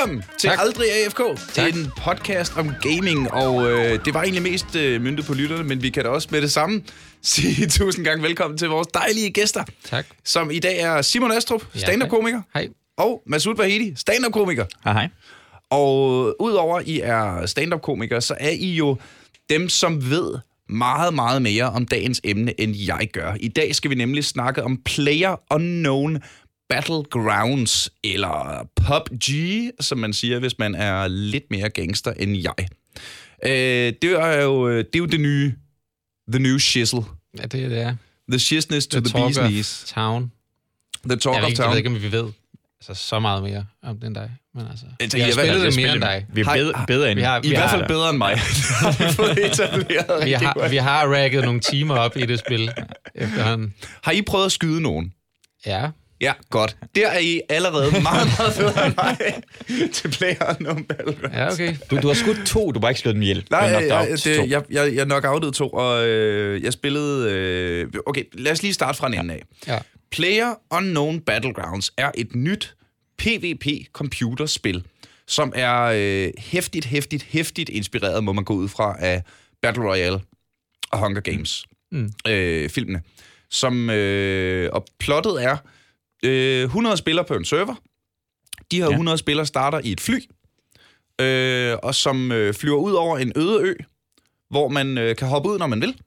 velkommen til Tak. Aldrig AFK. Det Tak. er en podcast om gaming, og øh, det var egentlig mest øh, myndet på lytterne, men vi kan da også med det samme sige tusind gange velkommen til vores dejlige gæster, Tak. som i dag er Simon Astrup, Ja, stand-up-komiker, Hej. og Masoud Vahedi, stand-up-komiker. Hej, hej. Og udover I er stand-up-komikere, så er I jo dem, som ved meget, meget mere om dagens emne, end jeg gør. I dag skal vi nemlig snakke om Player Unknown Battlegrounds, eller PUBG, som man siger, hvis man er lidt mere gangster end jeg. Øh, det, er jo, det er jo det nye, the new shizzle. Ja, det er det. Er. The shizness to the, talk bee's knees. Town. The talk Jeg ved, of ikke, jeg town. ved ikke, om vi ved altså, så meget mere om den dig. Men altså, Altså, vi har jeg ved- spillet jeg det mere end dig. Vi er bedre, bedre end... Vi har, I vi hvert fald har, bedre end mig. har vi har, vi har ragget nogle timer op i det spil efterhånden. Har I prøvet at skyde nogen? Ja. Ja, godt. Der er I allerede meget, meget bedre end mig til Player Unknown Battlegrounds. Ja, okay. Du, du har skudt to, du har ikke slået dem ihjel. Nej, jeg, jeg, det, jeg, jeg, jeg knockoutet to, og øh, jeg spillede... Øh, okay, lad os lige starte fra en ende af. Ja. Player Unknown Battlegrounds er et nyt PvP-computerspil, som er øh, hæftigt, hæftigt, hæftigt inspireret, må man gå ud fra, af Battle Royale og Hunger Games Mm. øh, filmene. Som, øh, og plottet er øh, 100 spillere på en server. De her Ja. 100 spillere starter i et fly, øh, og som øh, flyver ud over en øde ø, hvor man øh, kan hoppe ud, når man vil,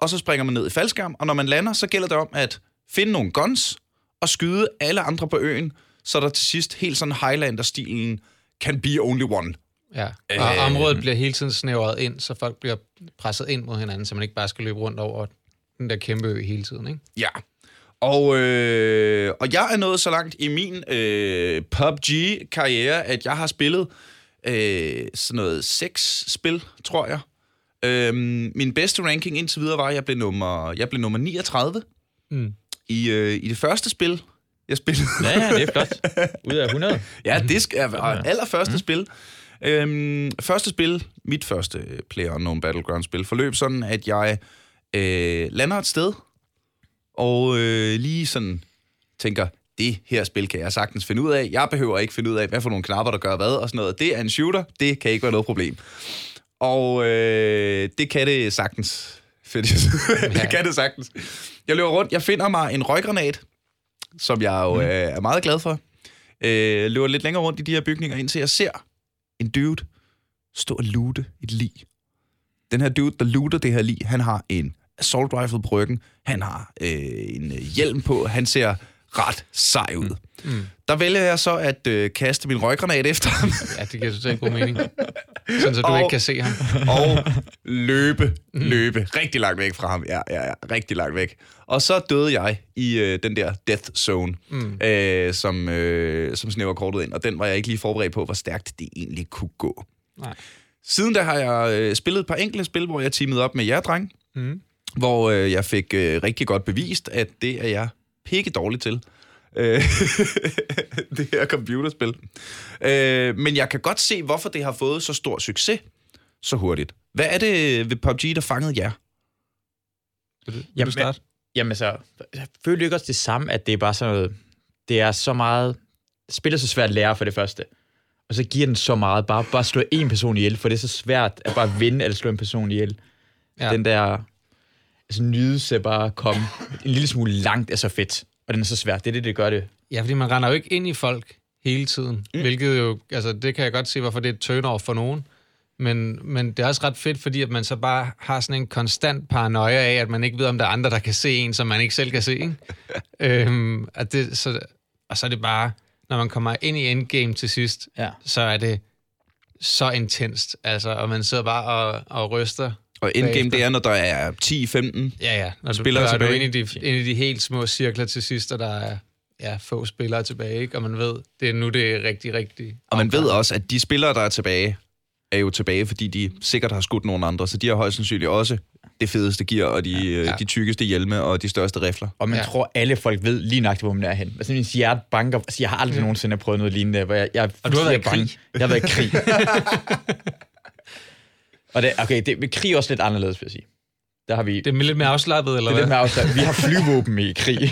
og så springer man ned i faldskærm, og når man lander, så gælder det om at finde nogle guns og skyde alle andre på øen, så der til sidst helt sådan Highlander-stilen can be only one. Ja. Og Øh. området bliver hele tiden snævret ind, så folk bliver presset ind mod hinanden, så man ikke bare skal løbe rundt over den der kæmpe ø hele tiden, ikke? Ja. Og, øh, og jeg er nået så langt i min øh, PUBG-karriere, at jeg har spillet øh, sådan noget seks spil, tror jeg. Øh, min bedste ranking indtil videre var, at jeg blev nummer, jeg blev nummer 39 Mm. i, øh, i det første spil, jeg spillede. Ja, ja, det er flot. Ud af 100. Ja, det skal er allerførste mm. spil. Øhm, første spil, mit første Player Unknown Battleground-spil, forløb sådan, at jeg øh, lander et sted, og øh, lige sådan tænker, det her spil kan jeg sagtens finde ud af. Jeg behøver ikke finde ud af, hvad for nogle knapper, der gør hvad og sådan noget. Det er en shooter, det kan ikke være noget problem. Og øh, det kan det sagtens. Fedt. det Ja. kan det sagtens. Jeg løber rundt, jeg finder mig en røggranat, som jeg jo øh, er meget glad for. Øh, løber lidt længere rundt i de her bygninger, indtil jeg ser en dude stå og loote et lig. Den her dude, der looter det her lig, han har en assault rifle på ryggen, han har øh, en øh, hjelm på, han ser ret sej ud. Mm. Der vælger jeg så at øh, kaste min røggranat efter ham, Ja, det giver totalt god mening. Sådan, så du Og- ikke kan se ham. og løbe, løbe rigtig langt væk fra ham. Ja, ja, ja, rigtig langt væk. Og så døde jeg i øh, den der death zone, Mm. øh, som, øh, som snæver kortet ind, og den var jeg ikke lige forberedt på, hvor stærkt det egentlig kunne gå. Nej. Siden da har jeg øh, spillet et par enkelte spil, hvor jeg teamede op med jer, dreng, Mm. Hvor øh, jeg fik øh, rigtig godt bevist, at det er jeg pikke dårlig til. Øh, det her computerspil. Øh, men jeg kan godt se, hvorfor det har fået så stor succes så hurtigt. Hvad er det ved PUBG, der fangede jer? Vil du, vil Jamen, du starte? Jamen så, jeg føler ikke også det samme, at det er bare sådan noget, det er så meget, spillet er så svært at lære for det første. Og så giver den så meget, bare, bare slå en person ihjel, for det er så svært at bare vinde eller slå en person ihjel. Ja. Den der altså, nydelse bare komme en lille smule langt er så fedt, og den er så svært. Det er det, det gør det. Ja, fordi man render jo ikke ind i folk hele tiden, mm. hvilket jo, altså det kan jeg godt se, hvorfor det er et turn-off for nogen. Men, men det er også ret fedt, fordi at man så bare har sådan en konstant paranoia af, at man ikke ved, om der er andre, der kan se en, som man ikke selv kan se. Ikke? øhm, at det, så, og så er det bare, når man kommer ind i endgame til sidst, Ja. så er det så intenst. Altså, og man sidder bare og, og ryster. Og endgame, det er, når der er 10-15. Ja, ja. Når du, Spillere når du er tilbage. inde i, de, inde i de helt små cirkler til sidst, og der er ja, få spillere tilbage, ikke? og man ved, det er nu det er rigtig, rigtig... Og man ved også, at de spillere, der er tilbage, er jo tilbage, fordi de sikkert har skudt nogle andre, så de har højst sandsynligt også det fedeste gear, og de, ja, Ja. ja. de tykkeste hjelme, og de største rifler. Og man Ja. tror, alle folk ved lige nøjagtigt, hvor man er hen. Altså, min hjerte banker. Altså, jeg har aldrig ja. nogensinde prøvet noget lignende, hvor jeg, jeg er Og du har været i krig. bange. Jeg har været i krig. og det, okay, det, men krig er også lidt anderledes, vil jeg sige. Der har vi... Det er lidt mere afslappet, eller det er lidt hvad? mere afstand. Vi har flyvåben i krig.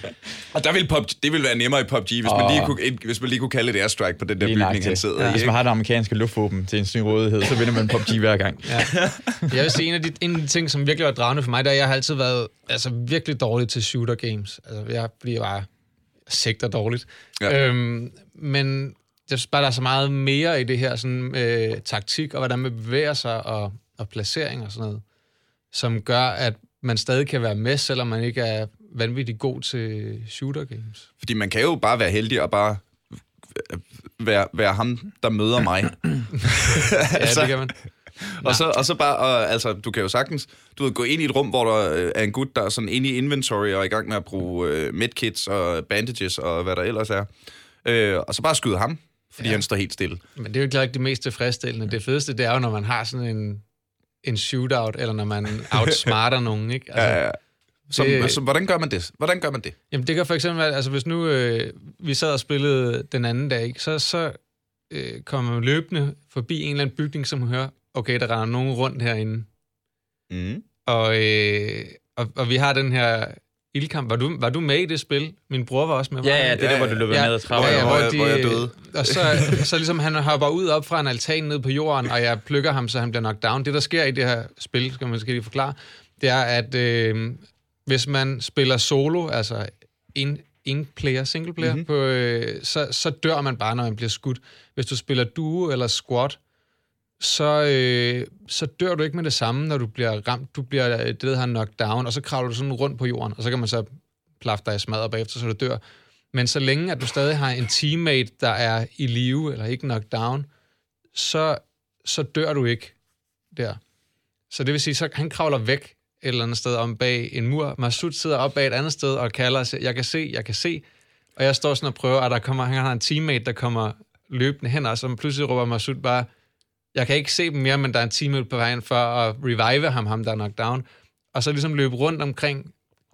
Og der vil PUBG, det ville være nemmere i PUBG, hvis, man Åh. lige kunne, hvis man lige kunne kalde et airstrike på den der Lige bygning, han sidder ja. i. Hvis man har det amerikanske luftvåben til en sin rådighed, så vinder man PUBG hver gang. Ja. Jeg vil sige, en af, de, en af de ting, som virkelig var dragende for mig, der jeg har altid været altså, virkelig dårlig til shooter games. Altså, jeg, jeg var sigter dårligt. Ja. Ja. Øhm, men jeg synes bare, der er så meget mere i det her sådan, øh, taktik, og hvordan man bevæger sig, og, og placering og sådan noget, som gør, at man stadig kan være med, selvom man ikke er vanvittigt god til shooter games. Fordi man kan jo bare være heldig og bare være, være ham, der møder mig. Ja, Altså, det kan man. Og så, og så bare, og, altså, du kan jo sagtens, du ved, gå ind i et rum, hvor der øh, er en gut, der er sådan inde i inventory og er i gang med at bruge øh, medkits og bandages og hvad der ellers er. Øh, og så bare skyde ham, fordi ja. Ja. han står helt stille. Men det er jo ikke ikke det mest tilfredsstillende. Det fedeste, det er jo, når man har sådan en, en shootout, eller når man outsmarter nogen, ikke? Altså, Ja, ja. Så, Det- altså, hvordan gør man det? Hvordan gør man det? Jamen det kan for eksempel være, altså hvis nu øh, vi sad og spillede den anden dag, ikke, så, så øh, kommer man løbende forbi en eller anden bygning, som hører, okay, der render nogen rundt herinde. Mm. Og, øh, og, og vi har den her ildkamp. Var du, var du med i det spil? Min bror var også med. var Ja, ja, det er der, hvor du løber Ja, ned ad trappen. ja, hvor hvor, jeg- de, hvor jeg døde. Og så, så ligesom han hopper ud op fra en altan ned på jorden, og jeg plukker ham, så han bliver knocked down. Det, der sker i det her spil, skal man måske lige forklare, det er, at øh, hvis man spiller solo, altså en, en player, single player, Mhm. mm-hmm. på, øh, så, så dør man bare, når man bliver skudt. Hvis du spiller duo eller squad, så, øh, så dør du ikke med det samme, når du bliver ramt. Du bliver øh, det, der hedder knocked down, og så kravler du sådan rundt på jorden, og så kan man så plaffe dig i smadret bagefter, så du dør. Men så længe, at du stadig har en teammate, der er i live, eller ikke knocked down, så, så dør du ikke der. Så det vil sige, så han kravler væk et eller andet sted om bag en mur. Masud sidder op bag et andet sted og kalder og siger, jeg kan se, jeg kan se. Og jeg står sådan og prøver, og der kommer, han har en teammate, der kommer løbende hen, og så pludselig råber Masud bare, jeg kan ikke se dem mere, men der er en teammate på vejen for at revive ham, ham der er knocked down. Og så ligesom løbe rundt omkring,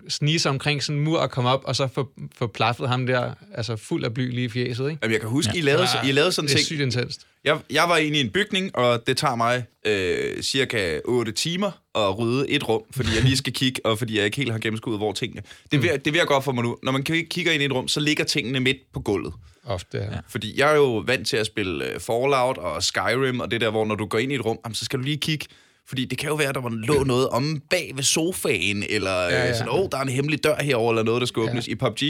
snige sig omkring sådan en mur og komme op, og så få, få plaffet ham der, altså fuld af bly lige i fjeset, ikke? Jamen, jeg kan huske, ja. I, lavede, I lavede sådan Det er ting. sygt intenst. Jeg, jeg var inde i en bygning, og det tager mig øh, cirka 8 timer at rydde et rum, fordi jeg lige skal kigge, og fordi jeg ikke helt har gennemskuddet, hvor tingene... Det vil, det vil jeg godt for mig nu. Når man kigger ind i et rum, så ligger tingene midt på gulvet. Ofte, ja. Fordi jeg er jo vant til at spille øh, Fallout og Skyrim, og det der, hvor når du går ind i et rum, jamen, så skal du lige kigge, fordi det kan jo være, at der var lå noget om bag ved sofaen, eller ja, Ja, ja. ja. sådan, åh, oh, der er en hemmelig dør herover eller noget, der skal åbnes. Ja. I PUBG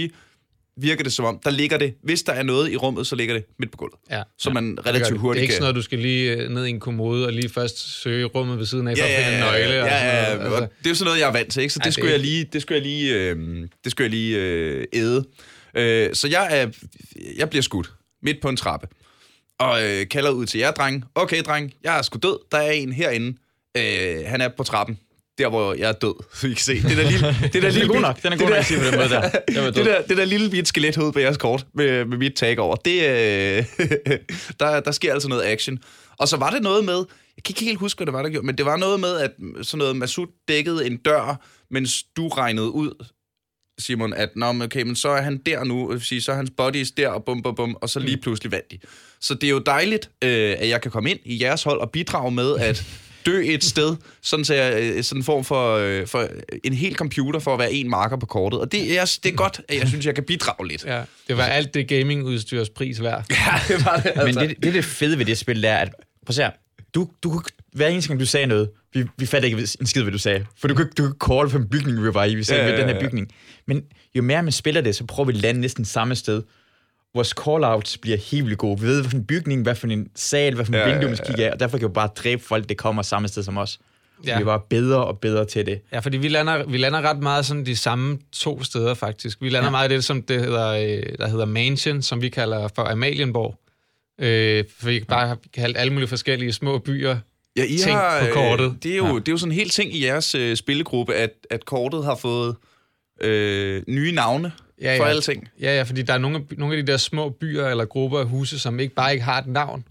virker det som om, der ligger det, hvis der er noget i rummet, så ligger det midt på gulvet. ja. Så man Det, gør relativt det. det hurtigt er ikke kan... sådan noget, du skal lige øh, ned i en kommode og lige først søge rummet ved siden af, for Ja, at finde en ja, nøgle. ja, og sådan ja, noget. ja, Altså, det er jo sådan noget, jeg er vant til, ikke? Så det, Ej, skulle det- jeg lige, det skulle jeg lige, øh, det skulle jeg lige øh, æde. Øh, så jeg, er, jeg bliver skudt midt på en trappe, og øh, kalder ud til jer, dreng. Okay, dreng, jeg er sgu død. Der er en herinde. Øh, han er på trappen. Der, hvor jeg er død. Så I kan se. Det der lille... Det der Den er lille god nok. Den er god nok at sige på den måde der. Det der, det der lille bit skelethoved på jeres kort med, med mit tag over, det, øh, der, der sker altså noget action. Og så var det noget med, jeg kan ikke helt huske, hvad det var, der gjorde, men det var noget med, at sådan noget, Masud dækkede en dør, mens du regnede ud, Simon, at Nå, men okay, men så er han der nu, sige, så er hans bodies der, og bum, bum, bum, og så lige pludselig vandt de. Så det er jo dejligt, øh, at jeg kan komme ind i jeres hold og bidrage med at dø et sted, sådan, så jeg, øh, sådan en form for, øh, for en hel computer for at være en marker på kortet. Og det er, det er godt, at jeg synes, jeg kan bidrage lidt. ja, det var alt det gamingudstyrs pris værd. Ja, det var det. Men det, det, er det fede ved det spil, det er, at prøv at se her, du, du hver eneste gang du sagde noget, vi, vi fattede ikke en skid, hvad du sagde. For du ikke- du kunne call for en bygning, vi var i. Vi sagde, Ja, ja, ja, den her bygning. Men jo mere man spiller det, så prøver vi at lande næsten samme sted. Vores call-outs bliver helt vildt gode. Vi ved, hvad for en bygning, hvad for en sal, hvad for en Ja, vindue, man skal kigge af. Og derfor kan vi bare dræbe folk, det kommer samme sted som os. Ja. Vi er bare bedre og bedre til det. Ja, fordi vi lander, vi lander ret meget sådan de samme to steder, faktisk. Vi lander ja. Meget i det, som det hedder, øh, der hedder Mansion, som vi kalder for Amalienborg. Øh, for vi kan bare have kaldt alle mulige forskellige små byer. Ja, I ting har, på øh, kortet. Det er, jo, det er jo sådan en hel ting i jeres øh, spillegruppe, at, at kortet har fået øh, nye navne Ja, for ja. alle ting. Ja, ja, fordi der er nogle af, nogle af de der små byer eller grupper af huse, som ikke bare ikke har et navn.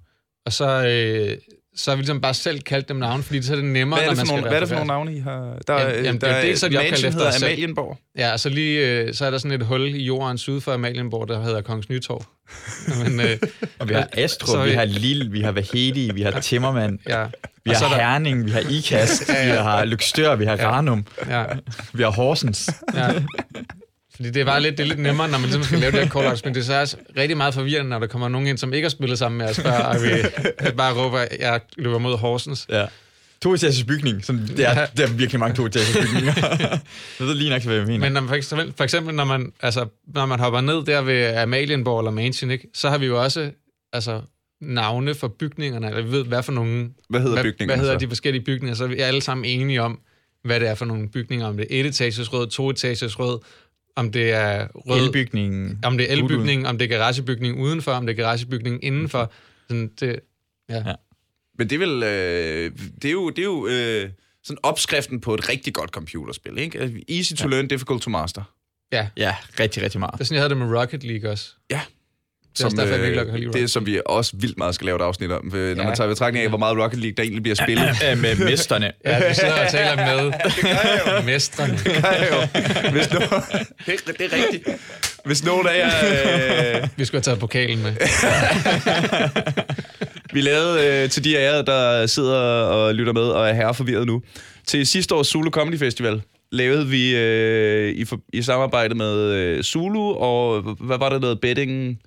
Og så, øh, så har vi ligesom bare selv kaldt dem navne, fordi så er det nemmere, Hvad er det når man nogle, skal hvad er det for nogle navne, I har? Der, Jamen, jamen, jamen, der det er dels, så er de opkaldt efter hedder os selv. Amalienborg. Ja, og så lige, øh, så er der sådan et hul i jorden syd for Amalienborg, der hedder Kongens Nytorv. Men, øh, Og vi har er vi vi- har Lille, vi har Vahedi, vi har Timmermand, ja, vi har er der- Herning, vi har Ikast, vi har Lykstør, vi har Ja. Ranum, ja, vi har Horsens. ja. Fordi det er bare lidt, det er lidt nemmere, når man ligesom skal lave det her call men det er så også rigtig meget forvirrende, når der kommer nogen ind, som ikke har spillet sammen med os før, og vi bare råber, jeg løber mod Horsens. Ja. To etagers bygning. Sådan, det, er, det er virkelig mange to etagers bygninger. det ved lige nok, hvad jeg mener. Men når man for, eksempel, for eksempel, når man, altså, når man hopper ned der ved Amalienborg eller Mansion, ikke, så har vi jo også altså, navne for bygningerne, eller vi ved, hvad for nogle... Hvad hedder hvad, bygningerne Hvad hedder så? de forskellige bygninger? Så er vi alle sammen enige om, hvad det er for nogle bygninger. Om det er et etagers rød, to etagers rød, om det er rød... Elbygningen. Om det er elbygning, om det er garagebygning udenfor, om det er garagebygning indenfor. Sådan, det, ja. Ja. ja. Men det er vel, øh, det er jo, det er jo øh, sådan opskriften på et rigtig godt computerspil, ikke? Easy to learn, difficult to master. ja. Ja, rigtig, rigtig meget. Det er sådan, jeg havde det med Rocket League også. Ja. Det er jeg lide det er, som vi også vildt meget skal lave et afsnit om, for, når Ja. man tager betragtning af, hvor meget Rocket League der egentlig bliver spillet. Ja, med mesterne. Ja, du sidder og taler med mestrene. Ja, jo. Hvis no... det, er, det er rigtigt. Hvis nogen af jer... Øh, Vi skulle have taget pokalen med. vi lavede øh, til de af jer, der sidder og lytter med og er herreforvirret nu. Til sidste års Zulu Comedy Festival lavede vi øh, i, for, i samarbejde med øh, Zulu, og hvad var det noget betting?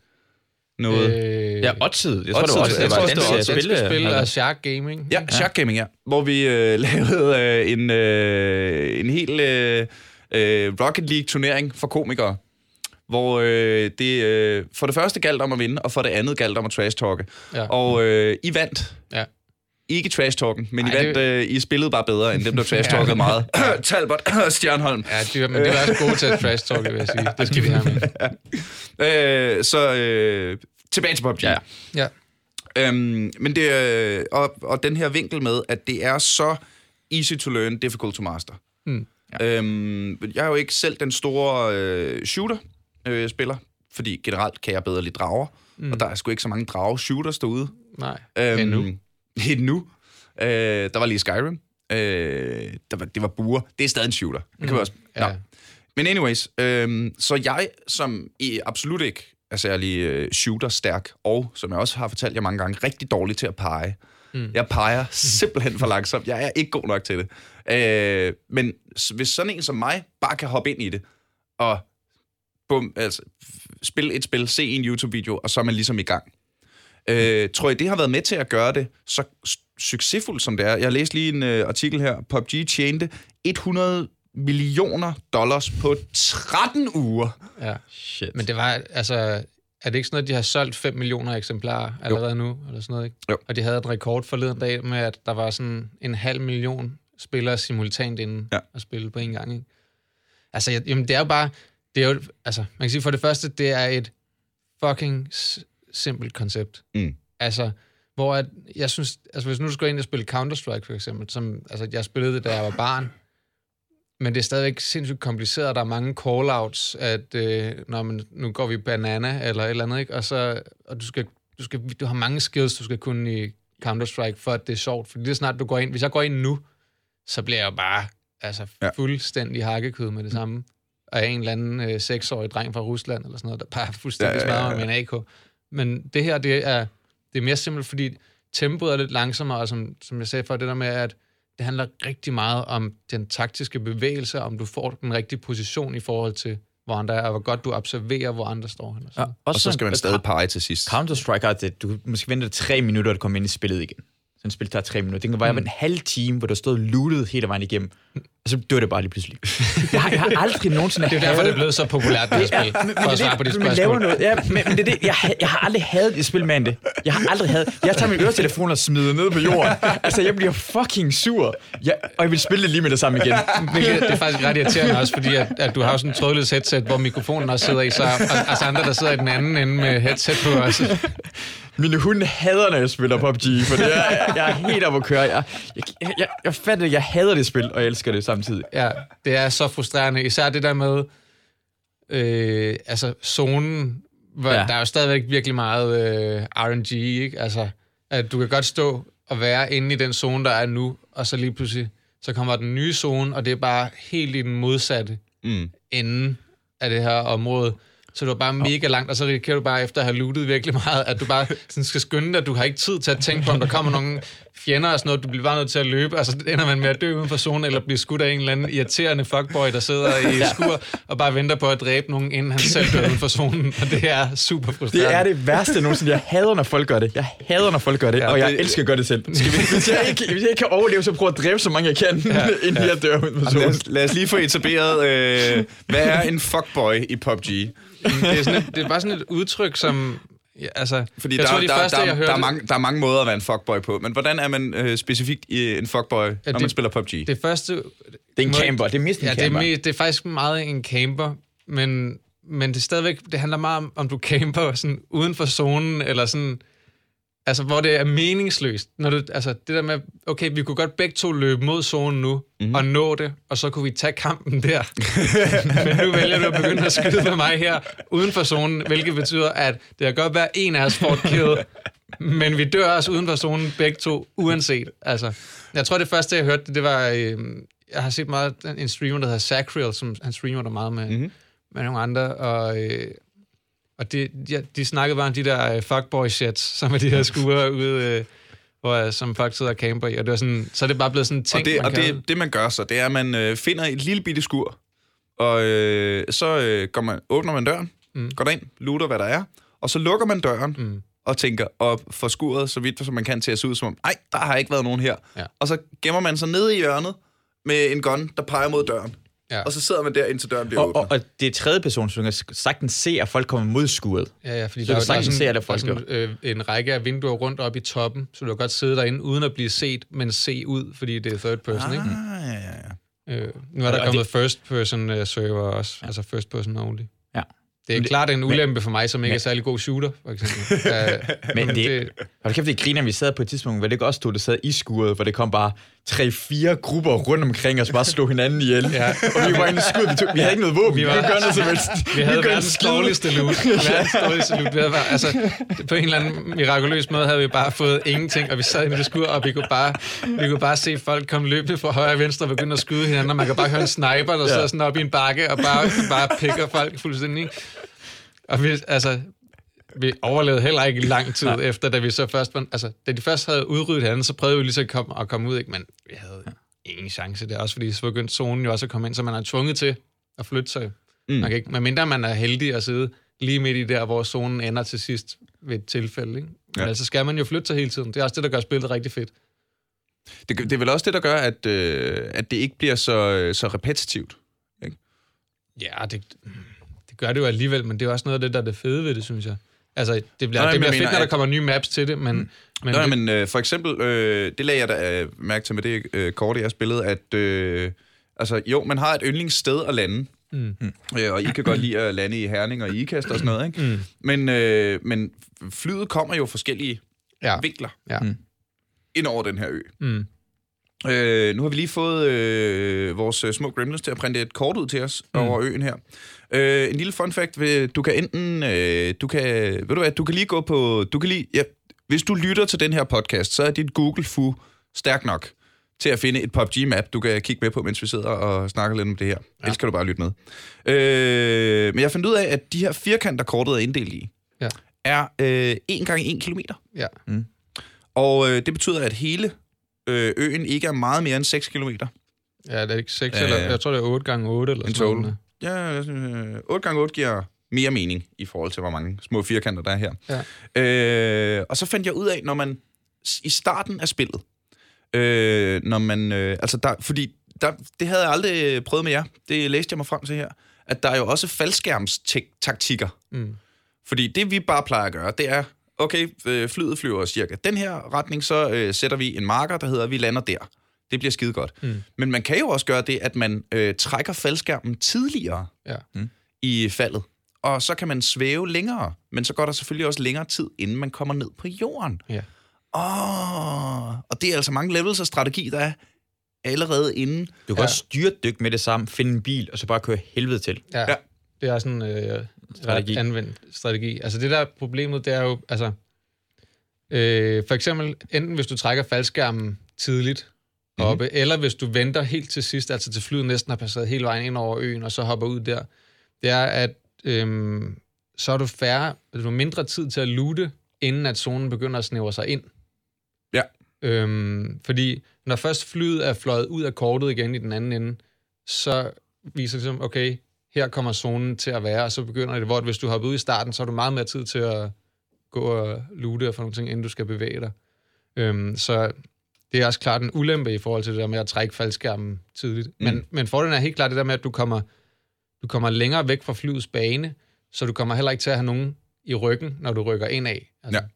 Noget? Øh, Ja, Oddsid. Jeg tror, det Oddsid, var også, jeg det tror det var Oddsid. Spil. spil og Shark Gaming. Ja, Shark Gaming, ja. Hvor vi øh, lavede øh, en, øh, en hel øh, øh, Rocket League-turnering for komikere. Hvor øh, det øh, for det første galt om at vinde, og for det andet galt om at trash-talke. Ja. Og øh, I vandt. Ja. Ikke trash-talken, men Ej, I vandt, det- øh, I spillede bare bedre, end dem, der trash-talkede Ja. meget. Talbot Stjernholm. Ja, de, var- men det var også gode til at trash talk, vil jeg sige. Det skal de have med. Øh, så øh, tilbage til PUBG. Ja. Ja. Øhm, men det, øh, og, og den her vinkel med, at det er så easy to learn, difficult to master. Mm. Øhm, jeg er jo ikke selv den store øh, shooter-spiller, fordi generelt kan jeg bedre lide drager, mm. og der er sgu ikke så mange drage-shooters derude. Nej, Øhm, endnu. Endnu. Øh, der var lige Skyrim. Øh, der var, det var buer. Det er stadig en shooter. Det kan vi også... Ja. Nå. Men anyways, øhm, så jeg, som i absolut ikke er særlig øh, shooter-stærk, og som jeg også har fortalt jer mange gange, rigtig dårlig til at pege. Mm. Jeg peger simpelthen for langsomt. Jeg er ikke god nok til det. Øh, men hvis sådan en som mig bare kan hoppe ind i det, og bum, altså, spille et spil, se en YouTube-video, og så er man ligesom i gang. Øh, tror jeg, det har været med til at gøre det så succesfuldt, som det er? Jeg læste lige en øh, artikel her. PUBG tjente 100 millioner dollars på 13 uger. Ja. Shit. Men det var, altså, er det ikke sådan, at de har solgt 5 millioner eksemplarer allerede nu, eller sådan noget, ikke? Jo. Og de havde et rekord forleden dag med, at der var sådan en halv million spillere simultant inde Ja. og spille på en gang, ikke? Altså, jeg, jamen, det er jo bare, det er jo, altså, man kan sige for det første, det er et fucking simpelt koncept. Mm. Altså, hvor at, jeg synes, altså hvis nu du skal ind og spille Counter-Strike for eksempel, som, altså jeg spillede det, da jeg var barn, men det er stadigvæk sindssygt kompliceret, der er mange call-outs, at øh, når man, nu går vi banana eller et eller andet, ikke? Og, så, og du, skal, du, skal, du har mange skills, du skal kunne i Counter-Strike, for at det er sjovt. Fordi det er snart, du går ind, hvis jeg går ind nu, så bliver jeg jo bare altså, fuldstændig hakkekød med det samme. Og en eller anden øh, seksårig dreng fra Rusland, eller sådan noget, der bare fuldstændig Ja, ja, ja, smadrer ja. mig med en AK. Men det her, det er, det er mere simpelt, fordi tempoet er lidt langsommere, og som, som jeg sagde før, det der med, at det handler rigtig meget om den taktiske bevægelse, om du får den rigtige position i forhold til, hvor andre er, og hvor godt du observerer, hvor andre står. Eller Ja, sådan. Og så skal man stadig pege til sidst. Counter-Strike har det, du måske venter tre minutter, at komme ind i spillet igen. Et spil tager tre minutter. Det kan være mm. en halv time, hvor du stod lootet hele vejen igennem. Og så dør det bare lige pludselig. Jeg har, jeg har aldrig nogensinde Det er derfor, det er blevet så populært, det her spil, for at svare på de man laver spørgsmål. noget. Ja, men, men det er det. Jeg, har- jeg har aldrig hadet et spil med det. Jeg har aldrig hadet. Jeg tager min øretelefon og smider ned på jorden. Altså, jeg bliver fucking sur. Jeg, og jeg vil spille det lige med det samme igen. Hvilket, det er faktisk ret irriterende også, fordi at, at du har sådan en trådløs headset, hvor mikrofonen også sidder i, så og, og så andre, der sidder i den anden ende med headset på også. Mine hunde hader, når jeg spiller PUBG, for det er, jeg er helt oppe at køre. Jeg, jeg, jeg, jeg fatter, jeg hader det spil, og jeg elsker det samtidig. Ja, det er så frustrerende. Især det der med, øh, altså zonen, hvor Ja. der er jo stadigvæk virkelig meget øh, RNG, ikke? Altså, at du kan godt stå at være inde i den zone, der er nu, og så lige pludselig, så kommer den nye zone, og det er bare helt i den modsatte Mm. ende af det her område. Så du er bare mega langt, og så risikerer du bare efter at have lootet virkelig meget, at du bare sådan skal skynde dig, at du har ikke tid til at tænke på, om der kommer nogle fjender og sådan noget, du bliver bare nødt til at løbe, altså ender man med at dø uden for zonen, eller blive skudt af en eller anden irriterende fuckboy, der sidder i skur og bare venter på at dræbe nogen, inden han selv dør uden for zonen, og det er super frustrerende. Det er det værste nogensinde. Jeg hader, når folk gør det. Jeg hader, når folk gør det, Ja, ja, og jeg det- elsker at gøre det selv. Skal vi, hvis, jeg ikke, hvis jeg ikke kan overleve, så prøver jeg at dræbe så mange jeg kan, ja, inden jeg dør uden for Lad zonen. os, lad os lige få etableret, øh, hvad er en fuckboy i PUBG? det, er sådan et, det er bare sådan et udtryk, som... Ja, altså, Fordi jeg der, tror, de der, første, der, jeg hørte, der, er mange, der er mange måder at være en fuckboy på, men hvordan er man øh, specifikt i en fuckboy, ja, når det- man spiller PUBG? det første... Det er en Må- camper. Det er mest en Ja, det er, camper. me, det er faktisk meget en camper, men, men det er stadigvæk, det handler meget om, om du camper sådan uden for zonen, eller sådan, altså hvor det er meningsløst. Når du, altså det der med, okay, vi kunne godt begge to løbe mod zonen nu, mm-hmm. og nå det, og så kunne vi tage kampen der. men nu vælger du at begynde at skyde med mig her, uden for zonen, hvilket betyder, at det kan godt være, en af os får kill, men vi dør også uden for zonen begge to, uanset. Altså, jeg tror, det første, jeg hørte, det, det var... Øh, jeg har set meget en streamer, der hedder Sacriel, som han streamer der meget med, mm-hmm. med nogle andre, og, øh, og de, de, de snakkede bare om de der øh, fuckboy shits, som er de her skuer ude, øh, hvor, øh, som folk sidder og camper i, og det var sådan, så er det bare blevet sådan en ting, og det, man og kan- det, det, man gør så, det er, at man øh, finder et lille bitte skur, og øh, så øh, går man, åbner man døren, mm. går derind, looter, hvad der er, og så lukker man døren, mm. og tænker, og får skuret så vidt, som man kan til at se ud som om, ej, der har ikke været nogen her. Ja. Og så gemmer man sig nede i hjørnet med en gun, der peger mod døren. Ja. Og så sidder man der, indtil døren bliver Og, åbnet. og, og det er tredje person, så du kan sagtens se, at folk kommer mod skuret. Ja, ja, fordi Så der, du der, er sagtens sådan, se alle der er folk sådan, øh, en række af vinduer rundt op i toppen, så du kan godt sidde derinde uden at blive set, men se ud, fordi det er third person, ikke? Ah, ja, ja, ja. Øh, nu er der Og kommet first person uh, server også, ja. altså first person only. Ja. Det er Men det- klart en ulempe for mig, som ikke er særlig god shooter, for eksempel. uh, Men det, hold kæft, det griner, vi sad på et tidspunkt, hvor det ikke også stod, der sad i skuret, hvor det kom bare tre-fire grupper rundt omkring os, bare slog hinanden ihjel. Ja. Og vi var inde i skuret, vi, tog, vi havde ikke noget våben, Vi vi, var- kunne gøre noget som helst. vi havde kunne verdens dårligste loot. Verdens dårligste loot. Vi havde altså, på en eller anden mirakuløs måde havde vi bare fået ingenting, og vi sad inde i skur, og vi kunne bare, vi kunne bare se folk komme løbende fra højre og venstre og begynde at skyde hinanden, og man kan bare høre en sniper, der sidder sådan oppe i en bakke, og bare, bare pikker folk fuldstændig. Og vi, altså, vi overlevede heller ikke lang tid Nej. efter, da vi så først var, altså, da de først havde udryddet hinanden, så prøvede vi lige så at komme, at komme ud, ikke? men vi havde ingen chance der, også fordi så begyndte zonen jo også at komme ind, så man er tvunget til at flytte sig. Mm. Man kan ikke, medmindre man er heldig at sidde lige midt i der, hvor zonen ender til sidst ved et tilfælde. Ikke? Men Ja. altså skal man jo flytte sig hele tiden. Det er også det, der gør spillet rigtig fedt. Det, det er vel også det, der gør, at, øh, at det ikke bliver så, så repetitivt. Ja, det, det gør det jo alligevel, men det er også noget af det, der er det fede ved det, synes jeg. Altså, det bliver, Nej, det bliver fedt, mener, når der kommer nye maps til det, men... men Nå, det, men øh, for eksempel, øh, det lagde jeg da øh, mærke til med det øh, kort, jeg spillede, at øh, altså, jo, man har et yndlingssted at lande. Mm. Øh, og I kan godt lide at lande i Herning og Ikast og sådan noget, ikke? Mm. Men, øh, men flyet kommer jo forskellige ja, vinkler ja. Mm. ind over den her ø. Mm. Øh, nu har vi lige fået øh, vores øh, små gremlins til at printe et kort ud til os mm. over øen her. Øh, en lille fun fact, du kan enten, øh, du kan, ved du hvad, du kan lige gå på, du kan lige, ja, hvis du lytter til den her podcast, så er dit Google Fu stærk nok til at finde et PUBG-map, du kan kigge med på, mens vi sidder og snakker lidt om det her. Ja. Ellers kan du bare lytte med. Øh, men jeg fandt ud af, at de her firkanter, kortet er inddelt i, Ja. er øh, 1 gange 1 kilometer. Ja. Og øh, det betyder, at hele øh, øen ikke er meget mere end 6 kilometer. ja, det er ikke 6, Ja, eller jeg tror, det er 8 gange 8 eller sådan noget. Ja, øh, 8 gange 8 giver mere mening i forhold til, hvor mange små firkanter der er her. Ja. Øh, og så fandt jeg ud af, når man i starten af spillet, øh, når man, øh, altså der, fordi der, det havde jeg aldrig prøvet med jer, det læste jeg mig frem til her, at der er jo også faldskærmstaktikker. Mm. Fordi det, vi bare plejer at gøre, det er, okay, øh, flyet flyver cirka den her retning, så øh, sætter vi en marker, der hedder, at vi lander der. Det bliver skide godt. Mm. Men man kan jo også gøre det, at man øh, trækker faldskærmen tidligere Ja. i faldet. Og så kan man svæve længere, men så går der selvfølgelig også længere tid, inden man kommer ned på jorden. Ja. Åh, og det er altså mange levels af strategi, der er allerede inden. Du kan Ja. også styrtdykke med det samme, finde en bil, og så bare køre helvede til. Ja. Ja. Det er sådan en øh, Strategi. anvendt strategi. Altså det der er problemet, det er jo, altså, Øh, for eksempel, enten hvis du trækker faldskærmen tidligt oppe, mm-hmm. eller hvis du venter helt til sidst, altså til flyet næsten har passeret hele vejen ind over øen, og så hopper ud der, det er, at øhm, så er du færre, du har mindre tid til at lute, inden at zonen begynder at snævre sig ind. Ja. Øhm, fordi når først flyet er fløjet ud af kortet igen i den anden ende, så viser det ligesom, okay, her kommer zonen til at være, og så begynder det, hvor hvis du hopper ud i starten, så har du meget mere tid til at gå og lute og få nogle ting, inden du skal bevæge dig. Øhm, så det er også klart en ulempe i forhold til det der med at trække faldskærmen tidligt. Mm. Men, men fordelen er helt klart det der med, at du kommer, du kommer længere væk fra flyets bane, så du kommer heller ikke til at have nogen i ryggen, når du rykker ind af. Altså, Ja.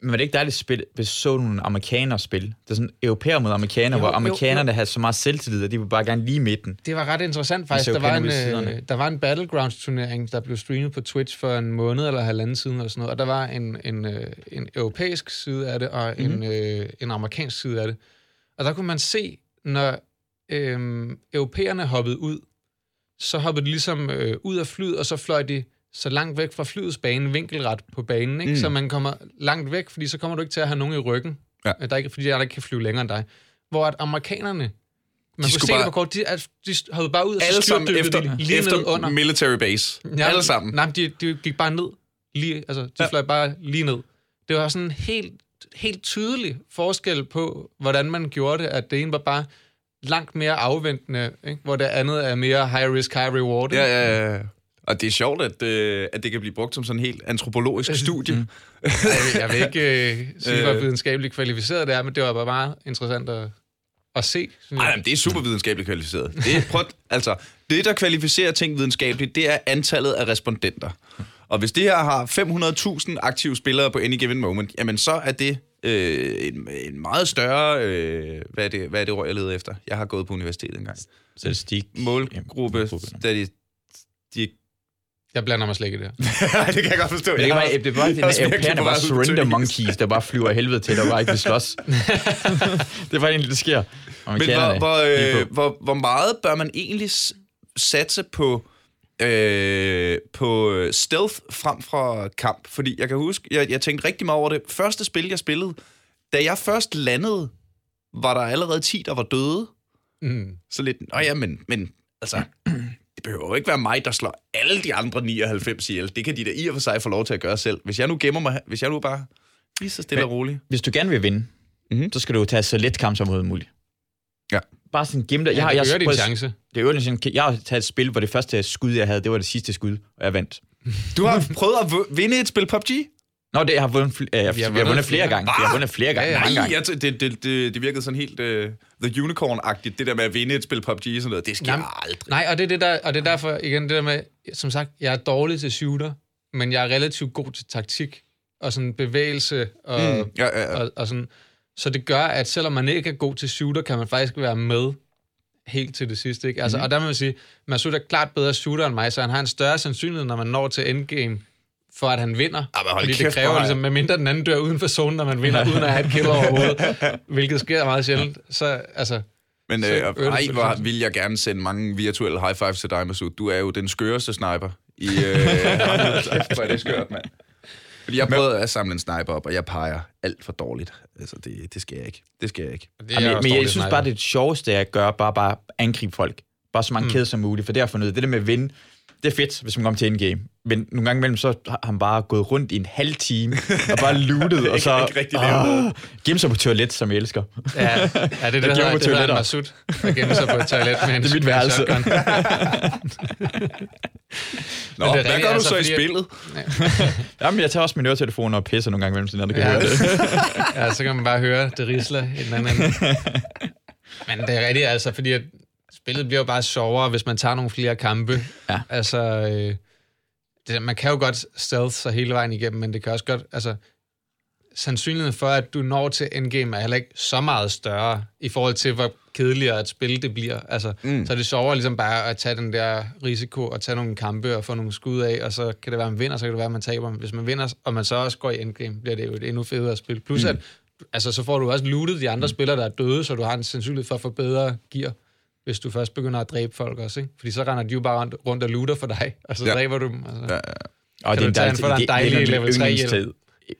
Men var det ikke dejligt spil, hvis så nogle amerikanere spille? Det er sådan europæer mod amerikanere, Jo, hvor jo, amerikanerne havde så meget selvtillid, at de ville bare gerne lige midten. Det var ret interessant faktisk. Der var, en, øh, der var en Battlegrounds-turnering, der blev streamet på Twitch for en måned eller halvanden siden, og, sådan noget, og der var en, en, øh, en europæisk side af det, og mm-hmm. en, øh, en amerikansk side af det. Og der kunne man se, når øh, europæerne hoppede ud, så hoppede de ligesom øh, ud af flyet, og så fløj de så langt væk fra flyets bane, vinkelret på banen, ikke? Mm. så man kommer langt væk, fordi så kommer du ikke til at have nogen i ryggen, Ja. der ikke, fordi der ikke kan flyve længere end dig. Hvor at amerikanerne, man kunne skulle se bare... det på kort, de, de hoppede bare ud, og Alle sammen efter, de lige efter ned under. military base. Ja, Alle sammen. Nej, de, de gik bare ned. Lige, altså, de Ja. ja. fløj bare lige ned. Det var sådan en helt, helt tydelig forskel på, hvordan man gjorde det, at det ene var bare langt mere afventende, ikke? hvor det andet er mere high risk, high reward. ikke? Ja, ja, ja. Og det er sjovt, at, øh, at det kan blive brugt som sådan en helt antropologisk studie. Mm. Jeg, vil, jeg vil ikke øh, sige, hvor videnskabeligt kvalificeret det er, men det var bare meget interessant at, at se. Nej, men det er super videnskabeligt kvalificeret. Det, er, prøv, altså, det, der kvalificerer ting videnskabeligt, det er antallet af respondenter. Og hvis det her har 500.000 aktive spillere på any given moment, jamen så er det øh, en, en meget større... Øh, hvad, er det, hvad er det ord, jeg leder efter? Jeg har gået på universitetet engang. Statistik. Målgruppe... de, Jeg blander mig slet ikke i det her. det kan jeg godt forstå. Men det, kan Jeg bare, har- det at også virkelig europæerne var surrender monkeys, der bare flyver af helvede til, der bare ikke vil slås. det bare egentlig, det sker. Men hvor, hvor, øh, hvor, hvor meget bør man egentlig satse på, øh, på stealth frem fra kamp? Fordi jeg kan huske, jeg, jeg tænkte rigtig meget over det. Første spil, jeg spillede, da jeg først landede, var der allerede 10, der var døde. Mm. Så lidt, nå ja, men, men altså, det behøver jo ikke være mig, der slår alle de andre 99 ihjel. Det kan de da i og for sig få lov til at gøre selv. Hvis jeg nu gemmer mig, hvis jeg nu bare lige så stille Men- og roligt. Hvis du gerne vil vinde, Mhm. mm-hmm. så skal du tage så let kamp som overhovedet muligt. Ja. Bare sådan gemme dig. Ja, har- det øger din prøvet- chance. Det er jo sådan, jeg har taget et spil, hvor det første skud, jeg havde, det var det sidste skud, og jeg vandt. Du har prøvet at vinde et spil PUBG? Nå, det jeg har vundet, fl- øh, jeg, vi har vundet, flere flere. gange. Vi har vundet flere gange. Ja, ja. Nej, gange. jeg, t- det, det, det, det virkede sådan helt uh, The Unicorn-agtigt, det der med at vinde et spil PUBG og sådan noget. Det sker Jamen, aldrig. Nej, og det er, det der, og det er derfor, igen, det der med, som sagt, jeg er dårlig til shooter, men jeg er relativt god til taktik og sådan bevægelse og, Mm, ja, ja, ja. og, og sådan. Så det gør, at selvom man ikke er god til shooter, kan man faktisk være med helt til det sidste. Ikke? Altså, mm. Og der må man sige, Masud er klart bedre shooter end mig, så han har en større sandsynlighed, når man når til endgame, for at han vinder. Men hold Fordi kæft, det kræver er- ligesom, medmindre den anden dør uden for zonen, når man vinder, uden at have et kill overhovedet, hvilket sker meget sjældent. Så altså, Men så øh, det ej, hvor vil jeg gerne sende mange virtuelle high fives til dig, Masud. Du er jo den skøreste sniper i... Øh, kæft, hvor er det skørt, mand. Fordi jeg prøvede at samle en sniper op, og jeg peger alt for dårligt. Altså, det, det skal jeg ikke. Det skal jeg ikke. det Jamen, men jeg synes sniper. bare, det er det sjoveste at gøre, bare, bare angribe folk. Bare så mange mm. kæder som muligt, for det har jeg fundet. Det der med at vinde, det er fedt, hvis man kommer til endgame. Men nogle gange imellem, så har han bare gået rundt i en halv time, og bare lootet, og så ikke gemme sig på toilet, som jeg elsker. Ja, ja det er det, der gemmer hedder, på det hedder. Masud, der gemmer sig på et toilet med en Det er mit værelse. Nå, det er hvad gør du altså, så i fordi at- spillet? Jamen, jeg tager også min øretelefoner og pisser nogle gange imellem, sådan, når det kan Ja. høre det. ja, så kan man bare høre det risler i den anden. Men det er rigtigt, altså, fordi at spillet bliver jo bare sjovere, hvis man tager nogle flere kampe. Ja. Altså, øh, det, man kan jo godt stealth sig hele vejen igennem, men det kan også godt, altså, sandsynligheden for, at du når til endgame, er heller ikke så meget større, i forhold til, hvor kedeligere et spil det bliver. Altså, mm. Så er det sjovere ligesom bare at tage den der risiko, og tage nogle kampe og få nogle skud af, og så kan det være, at man vinder, så kan det være, at man taber. Hvis man vinder, og man så også går i endgame, bliver det jo et endnu federe spil. Plus, mm. at altså, så får du også lootet de andre mm. spillere, der er døde, så du har en sandsynlighed for at få bedre gear, hvis du først begynder at dræbe folk også. Ikke? Fordi så render de jo bare rundt, rundt og looter for dig, og så Ja. dræber du dem. Altså. Ja, ja. Og Kan du tage en for dig en dejlig en level tre yndlingstid.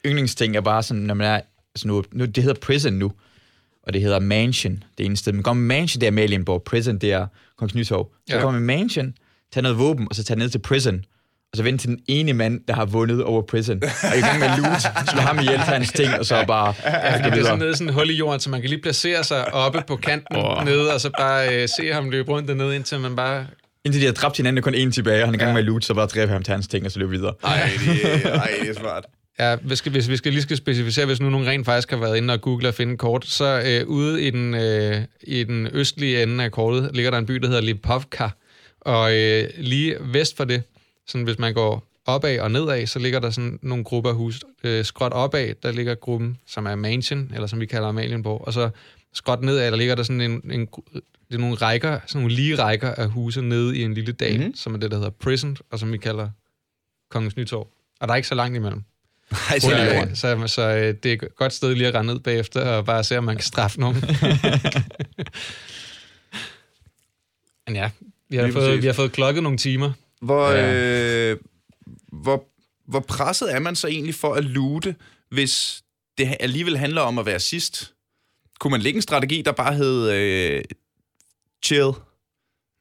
yndlingsting er bare sådan, når man er... Altså nu, nu, det hedder prison nu, og det hedder mansion, det ene sted. Man går med mansion, det er Malienborg. Prison, det er Kongens Nytorv. Så Ja. kommer man med mansion, tager noget våben, og så tager ned til prison. Og så vente til den ene mand, der har vundet over prison. Og i gang med loot, slå ham ihjel, tage hans ting, og så bare Ja, det er sådan nede sådan et hul i jorden, så man kan lige placere sig oppe på kanten oh. nede, og så bare øh, se ham løbe rundt dernede, indtil man bare... Indtil de har dræbt hinanden, kun en tilbage, og han er i gang med at loot, så bare dræbe ham, tage hans ting, og så løbe videre. Ej, det, ej, det er smart. Ja, hvis, skal, hvis vi skal lige skal specificere, hvis nu nogen rent faktisk har været inde og google og finde kort, så øh, ude i den, øh, i den østlige ende af kortet ligger der en by, der hedder Lipovka. Og øh, lige vest for det, sådan hvis man går opad og nedad, så ligger der sådan nogle grupper af hus. Øh, skråt opad, der ligger gruppen, som er Mansion, eller som vi kalder Amalienborg. Og så skråt nedad, der ligger der sådan en, en det er nogle rækker, sådan nogle lige rækker af huse nede i en lille dal, Mhm. mm-hmm. som er det, der hedder Prison, og som vi kalder Kongens Nytorv. Og der er ikke så langt imellem. Ej, Så, så, øh, så, så øh, det er et godt sted lige at rende ned bagefter og bare se, om man kan straffe nogen. Men ja, vi har, fået, vi har fået klokket nogle timer. Hvor, Ja. øh, hvor, hvor presset er man så egentlig for at lute, hvis det alligevel handler om at være sidst? Kunne man lægge en strategi, der bare hed øh, chill?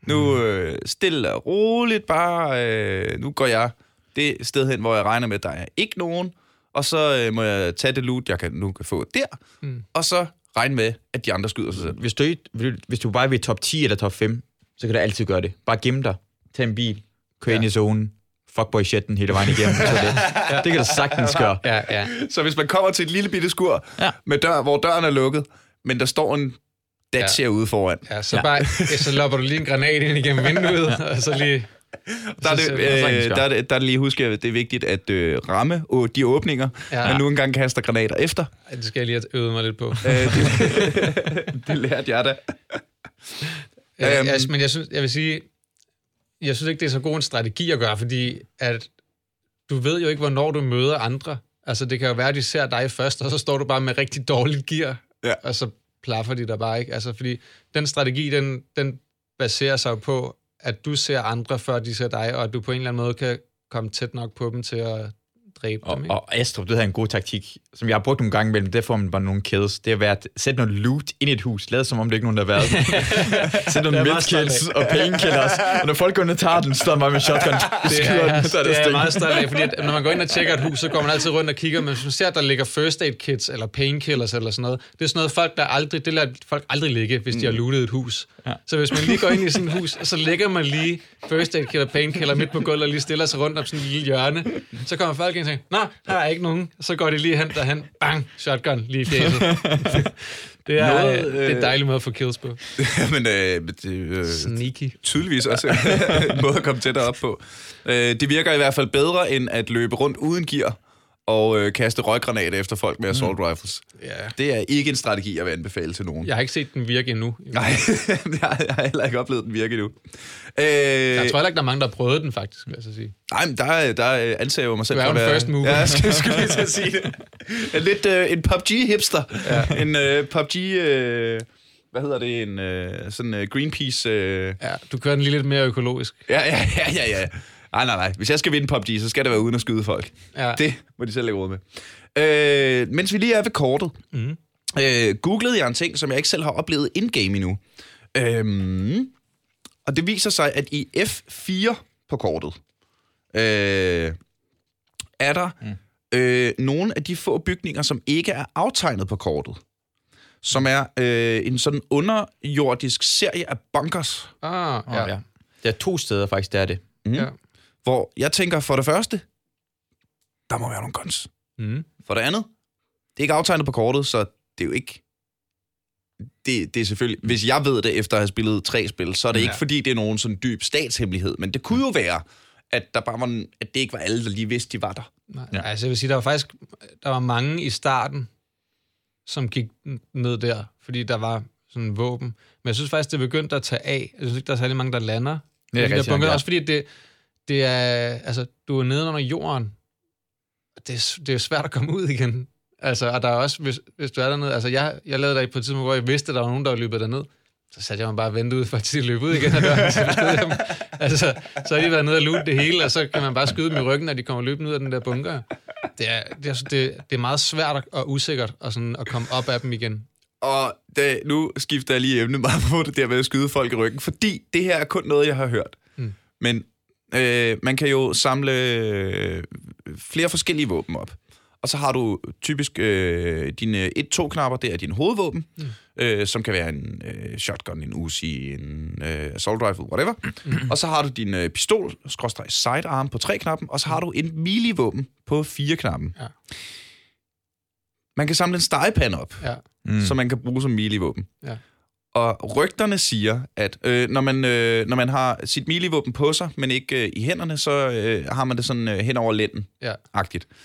Nu øh, stille og roligt, bare øh, nu går jeg det sted hen, hvor jeg regner med, at der er ikke nogen, og så øh, må jeg tage det loot, jeg kan, nu kan få der, Mm. mm. og så regne med, at de andre skyder sig selv. Hvis du, hvis du bare vil top 10 eller top 5, så kan du altid gøre det. Bare gemme dig. Tag en bil. Kør ja. ind i zonen. Fuckboy shitten hele vejen igennem. Så det, det kan du sagtens gøre. Ja, ja. Så hvis man kommer til et lille bitte skur, Ja. med dør, hvor døren er lukket, men der står en dacia ja. ude foran, ja så, Ja. Bare, så lopper du lige en granat ind igennem vinduet, ja. og så lige... Der er, det, Så- øh, der, er det, der er det lige huske, at det er vigtigt at øh, ramme å, de åbninger, Ja. ja. man nu engang kaster granater efter. Det skal jeg lige have øvet mig lidt på. Øh, det, det lærte jeg da. Ja, Øhm. jeg, men jeg, synes, jeg vil sige, jeg synes ikke, det er så god en strategi at gøre, fordi at du ved jo ikke, hvornår du møder andre. Altså, det kan jo være, at de ser dig først, og så står du bare med rigtig dårligt gear, Ja. og så plaffer de dig bare ikke. Altså, fordi den strategi, den, den baserer sig på, at du ser andre, før de ser dig, og at du på en eller anden måde kan komme tæt nok på dem til at dræbe Og, dem. Ikke? og Astrup, det er en god taktik, som jeg har brugt nogle gange imellem. Det får man bare nogle kills. Det er været at sætte noget loot ind i et hus. Lad som om det ikke er nogen, der har været. Sæt nogle Det er medkills og painkillers. Og når folk går ind og tager den, så står man med shotgun. Det er, den, så er det er jeg sting. meget stolt af, fordi at, når man går ind og tjekker et hus, så går man altid rundt og kigger, men hvis man ser, at der ligger first aid kits eller painkillers eller sådan noget, det er sådan noget, folk, der aldrig, det lader folk aldrig ligge, hvis de har lootet et hus. Ja. Så hvis man lige går ind i sådan et hus, så lægger man lige first aid kit og painkiller midt på gulvet og lige stiller sig rundt om sådan en lille hjørne, så kommer folk ind og tænker, nå, her er ikke nogen. Så går de lige hen derhen, bang, shotgun lige i. Det er, Noget, Noget, det er en øh, dejlig måde at få kills på. men øh, det, øh, Sneaky. tydeligvis også en måde at komme tættere op på. Øh, det virker i hvert fald bedre, end at løbe rundt uden gear og øh, kaste røggranater efter folk med assault rifles. Ja. Det er ikke en strategi, jeg vil anbefale til nogen. Jeg har ikke set den virke endnu. Nej, jeg har heller ikke oplevet den virke endnu. Øh, Jeg tror heller ikke, der er mange, der har prøvet den, faktisk, vil jeg så sige. Nej, men der, der anser jeg mig selv Du er jo at en være... first mover. Ja, skal, skal lige til at sige det. En Lidt øh, en PUBG-hipster. Ja. En øh, PUBG... Øh, hvad hedder det? En øh, sådan øh, Greenpeace... Øh, Ja, du kører den lige lidt mere økologisk. ja, ja, ja, ja, ja. Nej, nej, nej. Hvis jeg skal vinde PUBG, så skal det være uden at skyde folk. Ja. Det må de selv lægge råd med. Øh, mens vi lige er ved kortet, Mhm. øh, googlede jeg en ting, som jeg ikke selv har oplevet in-game endnu. Øhm, og det viser sig, at i F4 på kortet, øh, er der mm. øh, nogle af de få bygninger, som ikke er aftegnet på kortet. Som er øh, en sådan underjordisk serie af bunkers. Ah, ja. Ja. ja. Der er to steder faktisk, der er det. Mm. ja. Hvor jeg tænker, for det første, der må være nogle guns. Mm. For det andet, det er ikke aftegnet på kortet, så det er jo ikke... Det, det er selvfølgelig... Hvis jeg ved det efter at have spillet tre spil, så er det ja. Ja. ikke fordi, det er nogen sådan dyb statshemmelighed. Men det kunne jo være, at, der bare var, at det ikke var alle, der lige vidste, de var der. Nej, Ja. ja. Altså, jeg vil sige, der var faktisk der var mange i starten, som gik ned der, fordi der var sådan våben. Men jeg synes faktisk, det begyndte at tage af. Jeg synes ikke, der er særlig mange, der lander. Det er der rigtig bunker. ja. Også fordi det, det er... Altså, du er nede under jorden. Det er, det er svært at komme ud igen. Altså, og der er også, hvis, hvis du er dernede... Altså, jeg, jeg lavede der på et tidspunkt, hvor jeg vidste, at der var nogen, der var løbet derned. Så satte jeg mig bare og ventede ud, for at de løb ud igen døren, så. Altså, så har de været nede og loot det hele, og så kan man bare skyde dem i ryggen, når de kommer løbende ud af den der bunker. det, er, det, er, det, det er meget svært og usikkert at, sådan, at komme op af dem igen. Og det, nu skifter jeg lige emne meget på det der med at skyde folk i ryggen, fordi det her er kun noget, jeg har hørt. Mm. Men øh, man kan jo samle øh, flere forskellige våben op. Og så har du typisk øh, dine 1-2-knapper, det er din hovedvåben, mm. øh, som kan være en øh, shotgun, en Uzi, en øh, assault rifle, whatever. Mm. Og så har du din øh, pistol, skråstrej sidearm på 3-knappen, og så har du en melee-våben på 4-knappen. Ja. Man kan samle en stegepande op, ja. mm. som man kan bruge som melee-våben. Ja. Og rygterne siger, at øh, når, man, øh, når man har sit melee-våben på sig, men ikke øh, i hænderne, så øh, har man det sådan øh, hen over lænden-agtigt. Ja.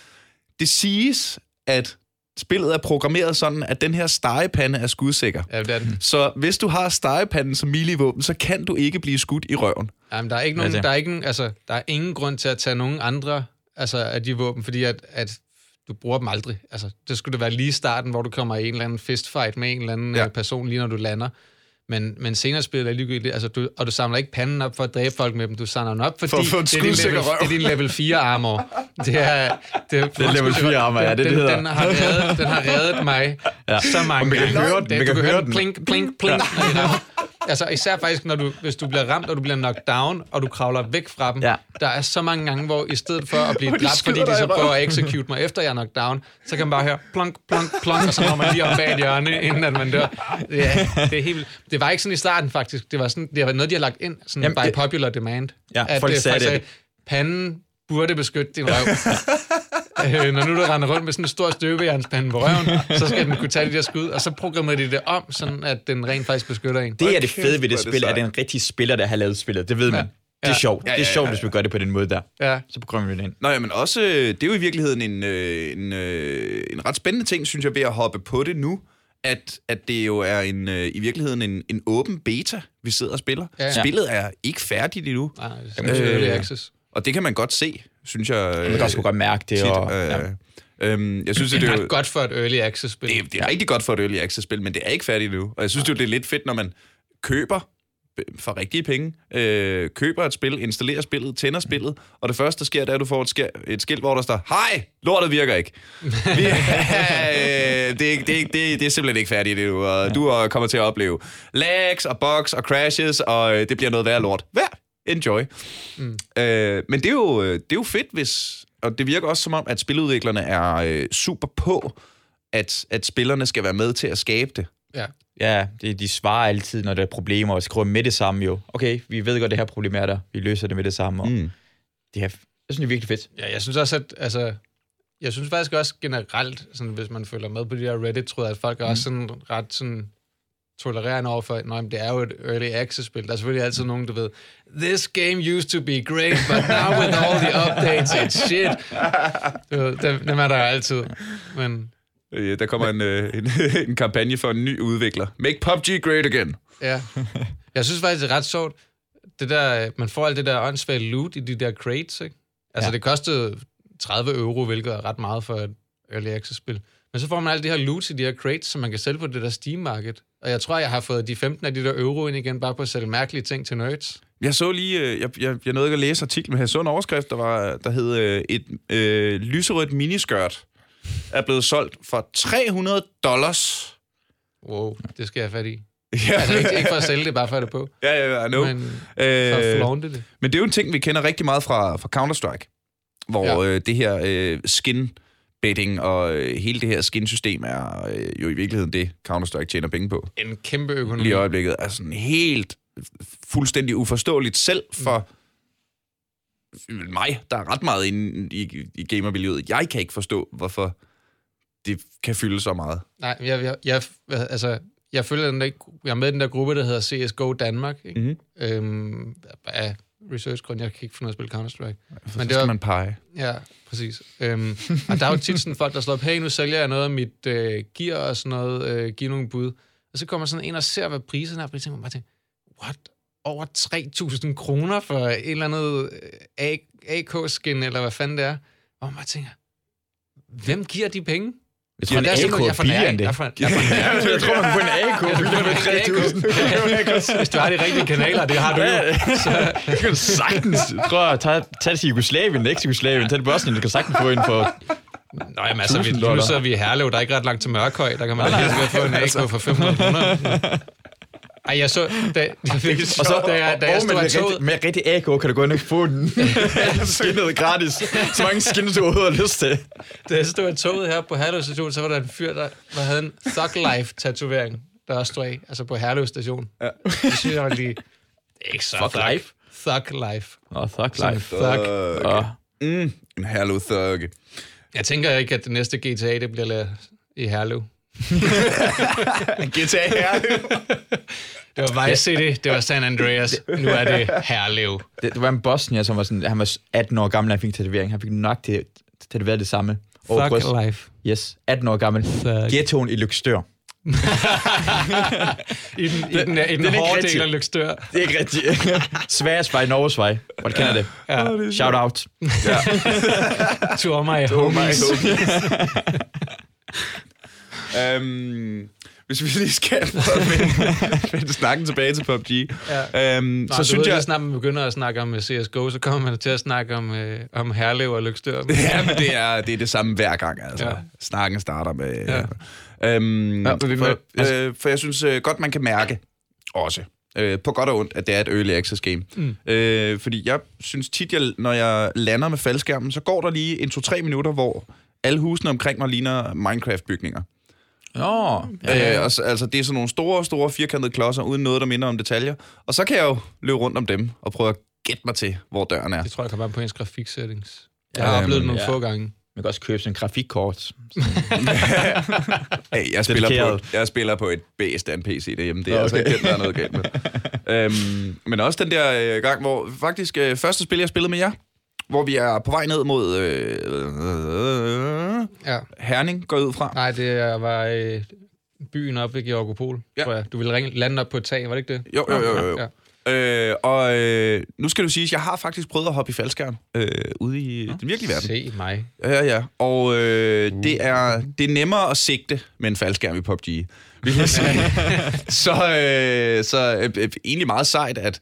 Det siges, at spillet er programmeret sådan, at den her stegepande er skudsikker. Ja, det er den. Så hvis du har stegepanden som melee-våben, så kan du ikke blive skudt i røven. Jamen, der er, ikke nogen, der, er ikke, altså, der er ingen grund til at tage nogen andre altså, af de våben, fordi at, at du bruger dem aldrig. Altså, det skulle det være lige i starten, hvor du kommer i en eller anden fistfight med en eller anden ja. Øh, person, lige når du lander. Men, men senere spiller det ligegyldigt, altså du, og du samler ikke panden op for at dræbe folk med dem, du samler den op, fordi for det, er din level, det er din level 4 armor. Det er, det er, det er level 4 armor, ja, det den, det hedder. Den har reddet, den har reddet mig ja. så mange gange. Man kan høre den. Man kan, høre den. Plink, plink, plink. Altså især faktisk, når du, hvis du bliver ramt, og du bliver knocked down, og du kravler væk fra dem. Ja. Der er så mange gange, hvor i stedet for at blive dræbt, fordi de så prøver at execute mig efter jeg er knocked down, så kan man bare høre plonk, plonk, plonk, og så når man lige op bag et hjørne, inden at man dør. Det, er, det, er helt, det var ikke sådan i starten faktisk. Det var, sådan, det var noget, de har lagt ind sådan Jamen, by popular demand. Ja, at folk det, sagde det. Panden burde beskytte din røv. øh, når nu du render rundt med sådan en stor støbejernspande på røven, så skal den kunne tage de der skud, og så programmerer de det om, sådan at den rent faktisk beskytter en. Det er det fede ved det spil, at det er en rigtig spiller, der har lavet spillet. Det ved man. Ja. Det er sjovt. Ja, ja, ja, ja. Det er sjovt, hvis vi gør det på den måde der. Ja. Så programmerer vi det ind. Nå ja, men også, det er jo i virkeligheden en, øh, en, øh, en ret spændende ting, synes jeg, ved at hoppe på det nu, at, at det jo er en, øh, i virkeligheden en, en åben beta, vi sidder og spiller. Ja, ja. Spillet er ikke færdigt endnu. Nej, det er øh, access. Og det kan man godt se, synes jeg. Man kan også godt mærke det. Tit, og, øh, ja. Øhm, jeg synes, det, det er jo, godt for et early access-spil. Det, det er rigtig godt for et early access-spil, men det er ikke færdigt nu. Og jeg synes ja. det er lidt fedt, når man køber for rigtige penge, øh, køber et spil, installerer spillet, tænder spillet, og det første, der sker, det er, at du får et, sker, et skilt, hvor der står, hej, lortet virker ikke. Vi, øh, det, det, det, det er simpelthen ikke færdigt endnu, og du kommer til at opleve lags og bugs og crashes, og øh, det bliver noget værd lort. Vær, enjoy. Mm. Øh, men det er, jo, det er jo fedt, hvis... Og det virker også som om, at spiludviklerne er øh, super på, at, at spillerne skal være med til at skabe det. Ja. Ja, det, de svarer altid, når der er problemer, og skriver med det samme jo. Okay, vi ved godt, det her problem er der. Vi løser det med det samme. Og mm. det, her, jeg synes, det er virkelig fedt. Ja, jeg synes også, at altså, jeg synes faktisk også generelt, sådan, hvis man følger med på de der Reddit, tror jeg, at folk er mm. også sådan, ret sådan, tolererende over for, at det er jo et early access-spil. Der er selvfølgelig altid nogen, der ved, this game used to be great, but now with all the updates, it's shit. Det dem er der altid. Men, Øh, der kommer en, øh, en, en kampagne for en ny udvikler. Make PUBG great again. Ja. Jeg synes faktisk, det er ret sjovt. Det der, man får alt det der åndssvagt loot i de der crates, ikke? Altså, ja. det kostede 30 euro, hvilket er ret meget for et early access-spil. Men så får man alt det her loot i de her crates, som man kan sælge på det der Steam-marked. Og jeg tror, jeg har fået de 15 af de der euro ind igen, bare på at sælge mærkelige ting til nerds. Jeg så lige, øh, jeg, jeg, jeg nåede ikke at læse artiklen, men jeg så en overskrift, der, var, der hed øh, et øh, lyserødt miniskørt er blevet solgt for 300 dollars. Wow, det skal jeg have fat i. Ja. Altså ikke, ikke for at sælge det, bare for at det på. Ja, ja, ja, no. Men for at øh, det. Men det er jo en ting, vi kender rigtig meget fra, fra Counter-Strike, hvor ja. øh, det her øh, skin betting og øh, hele det her skin-system er øh, jo i virkeligheden det, Counter-Strike tjener penge på. En kæmpe økonomi. Lige i øjeblikket er sådan helt fuldstændig uforståeligt selv for mig, der er ret meget inde i, i gamermiljøet, jeg kan ikke forstå, hvorfor det kan fylde så meget. Nej, jeg, jeg, jeg, altså, jeg følger den der, jeg er med i den der gruppe, der hedder CSGO Danmark, ikke? Mm-hmm. Øhm, af research-grund, jeg kan ikke finde noget at spille Counter-Strike. Ja, Men det skal man pege. Ja, præcis. Øhm, og der er jo tit sådan folk, der slår op, hey, nu sælger jeg noget af mit øh, gear og sådan noget, øh, giv nogle bud. Og så kommer sådan en og ser, hvad priserne er, og tænker man bare tænker, what? over 3.000 kroner for et eller andet øh, AK-skin, eller hvad fanden det er. Og man tænker, hvem giver de penge? Jeg tror, en AK er billigere end det. Jeg, jeg tror, man kan få en AK billigere med 3.000. Hvis du har de rigtige kanaler, det har du jo. Så kan du sagtens. Jeg tror, tag, tag det til Jugoslavien, ikke Jugoslavien, tag det Bosnien, du kan sagtens få en for Nå, jamen, altså, vi, 1000 nu sidder vi i Herlev, der er ikke ret langt til Mørkhøj, der kan man helt sikkert få en AK for 500 kroner. Ej, jeg så, da, Og så, da jeg, da jeg stod med, toget, med rigtig AK kan du gå ind og få den. skinnet gratis. Så mange skins, du overhovedet har lyst til. da jeg stod af toget her på Herlev station, så var der en fyr, der, der havde en Thug Life-tatovering, der også stod af, altså på Herlev station. Ja. Det synes jeg lige... Det er ikke så Thug thug. Life? Thug Life. Åh, oh, fuck Som life. thug. Åh, Mm, en herlev thug. Jeg tænker ikke, at det næste GTA, det bliver lavet i Herlev. GTA herlev. Det var Vice City, det var San Andreas, nu er det Herlev. det, det var en bosnier, som var sådan, han var 18 år gammel, han fik tatovering. Han fik nok til tatoveret det samme. brystet. Thug Life. Yes, 18 år gammel. Thug. Ghettoen i Lykstør. I den, i den, i den ikke hårde del af Lykstør. Det er ikke rigtigt. Sverigesvej, Norgesvej. Hvor du kender det. Ja. Shout out. To all my homies. Um, hvis vi lige skal vende snakken tilbage til PUBG, Ja. um, Nå, så du synes ved, jeg... lige snart man begynder at snakke om øh, CSGO, så kommer man til at snakke om, øh, om Herlev og Lykstør. Ja, men det er, det er det samme hver gang, altså. Ja. Snakken starter med... Ja. Øhm, Ja, for, altså- øh, for jeg synes øh, godt, man kan mærke også, øh, på godt og ondt, at det er et early access game. Mm. Øh, fordi jeg synes tit, jeg, når jeg lander med faldskærmen, så går der lige en to-tre minutter, hvor alle husene omkring mig ligner Minecraft-bygninger. Nå, Ja. Øh, og så, altså, det er sådan nogle store, store firkantede klodser, uden noget, der minder om detaljer. Og så kan jeg jo løbe rundt om dem og prøve at gætte mig til, hvor døren er. Det tror jeg kommer an på ens grafiksettings. Jeg Ja, har oplevet det nogle ja. få gange. man kan også købe sådan en grafikkort. Hey, jeg, spiller på, Dedikeret. jeg spiller på et B-stand PC derhjemme. Det er Okay. okay. altså ikke den, der er noget galt med. øhm, men også den der øh, gang, hvor faktisk øh, første spil, jeg spillede med jer, hvor vi er på vej ned mod øh, øh, Ja. Herning, går ud fra. Nej, det er- var øh, byen oppe ved Georgopol, Ja. tror jeg. Du ville ringe, lande op på et tag, var det ikke det? Jo, jo, jo. jo. Ja. Øh, og øh, nu skal du sige, at jeg har faktisk prøvet at hoppe i faldskærm øh, ude i den virkelige verden. Se mig. Ja, ja, ja. Og øh, det, er, det er nemmere at sigte med en faldskærm i PUBG. vil jeg sige. så øh, så øh, øh, egentlig meget sejt, at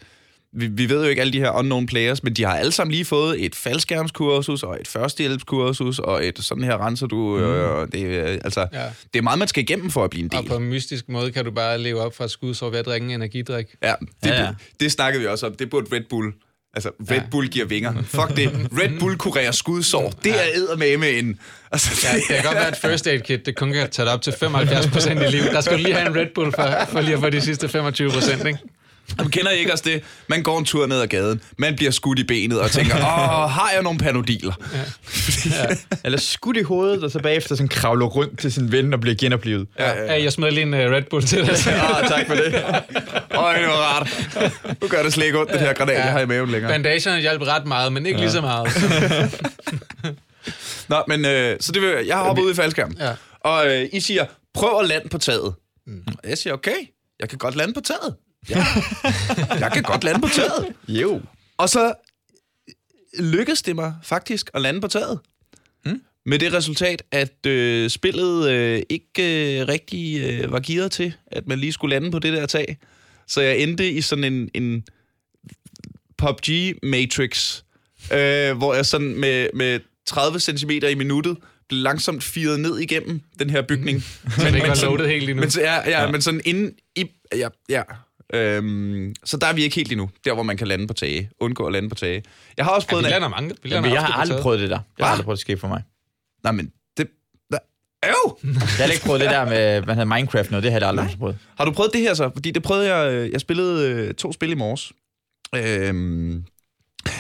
vi, vi ved jo ikke alle de her unknown players, men de har alle sammen lige fået et faldskærmskursus og et førstehjælpskursus og et sådan her renser du. Øh, og det, øh, altså, Ja. det er meget, man skal igennem for at blive en Og del. på en mystisk måde kan du bare leve op fra et skudsår ved at drikke en energidrik. Ja, det, Ja, ja, ja. ja. det snakkede vi også om. Det burde Red Bull. Altså, Red Ja. Bull giver vinger. Fuck det. Red Bull kurerer skudsår. Det er eddermame en... Altså, Ja, det kan godt være, at first aid kit, det kun kan tage dig op til 75 procent i liv. Der skal du lige have en Red Bull for, for lige at få de sidste 25 procent, ikke? Jamen, kender I ikke også det? Man går en tur ned ad gaden, man bliver skudt i benet og tænker, åh, har jeg nogle panodiler? Eller skudt i hovedet, og så bagefter sådan kravler rundt til sin ven og bliver genoplevet. Ja, ja. Jeg smed lige en uh, Red Bull til dig. Ah, tak for det. Øj, det var rart. Nu gør det slet ikke ondt, det her granat, Ja. jeg har i maven længere. Bandagerne hjalp ret meget, men ikke lige så meget. Nå, men øh, så det vil, jeg har hoppet ud i faldskærm. Ja. Og øh, I siger, prøv at lande på taget. Mm. Jeg siger, okay, jeg kan godt lande på taget. Ja. jeg kan godt lande på taget. Jo. Og så lykkedes det mig faktisk at lande på taget. Mm. Med det resultat, at øh, spillet øh, ikke øh, rigtig øh, var gearet til, at man lige skulle lande på det der tag. Så jeg endte i sådan en, en PUBG-matrix, øh, hvor jeg sådan med, med 30 cm i minuttet blev langsomt firet ned igennem den her bygning. Men ikke var sådan- helt endnu. Men, ja, ja, ja, men sådan inden i... Ja, ja. Øhm, så der er vi ikke helt endnu. Der, hvor man kan lande på tage. Undgå at lande på tage. Jeg har også Ja, prøvet... vi en- lander mange. Vi lander Jamen, jeg har aldrig prøvet det der. Jeg har aldrig prøvet det ske for mig. Nej, men det... Der, øv! Jeg har ikke prøvet det der med hvad hedder Minecraft noget. Det har jeg aldrig Nej. prøvet. Har du prøvet det her så? Fordi det prøvede jeg... øh, Jeg spillede øh, to spil i morges. Øhm,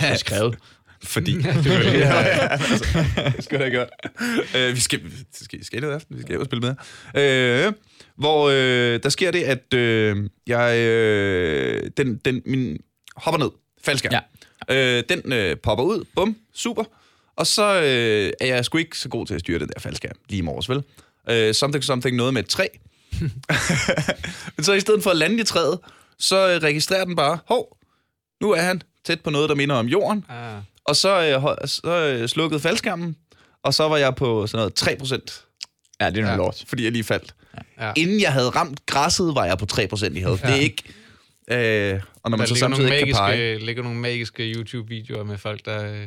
er skrevet. fordi... det var ja, ja, altså, det skal jeg gøre. Øh, vi skal, vi skal, vi skal noget aften. Vi skal hjem og spille med. Øh, hvor øh, der sker det, at øh, jeg... Øh, den, den, min hopper ned. Faldskærm. Ja. Øh, den øh, popper ud. Bum. Super. Og så øh, er jeg sgu ikke så god til at styre den der faldskærm lige i morges, vel? Øh, something, something, noget med et træ. Men så i stedet for at lande i træet, så øh, registrerer den bare, hov, nu er han tæt på noget, der minder om jorden. Ah. Og så, øh, så øh, slukkede faldskærmen, og så var jeg på sådan noget 3%, Ja, det er noget Ja. lort. fordi jeg lige faldt. Ja. Inden jeg havde ramt græsset, var jeg på 3% i had. Ja. Det er ikke... Øh, og når man Der så ligger nogle, samtidig ikke kan magiske, pege... ligger nogle magiske YouTube-videoer med folk, der, øh,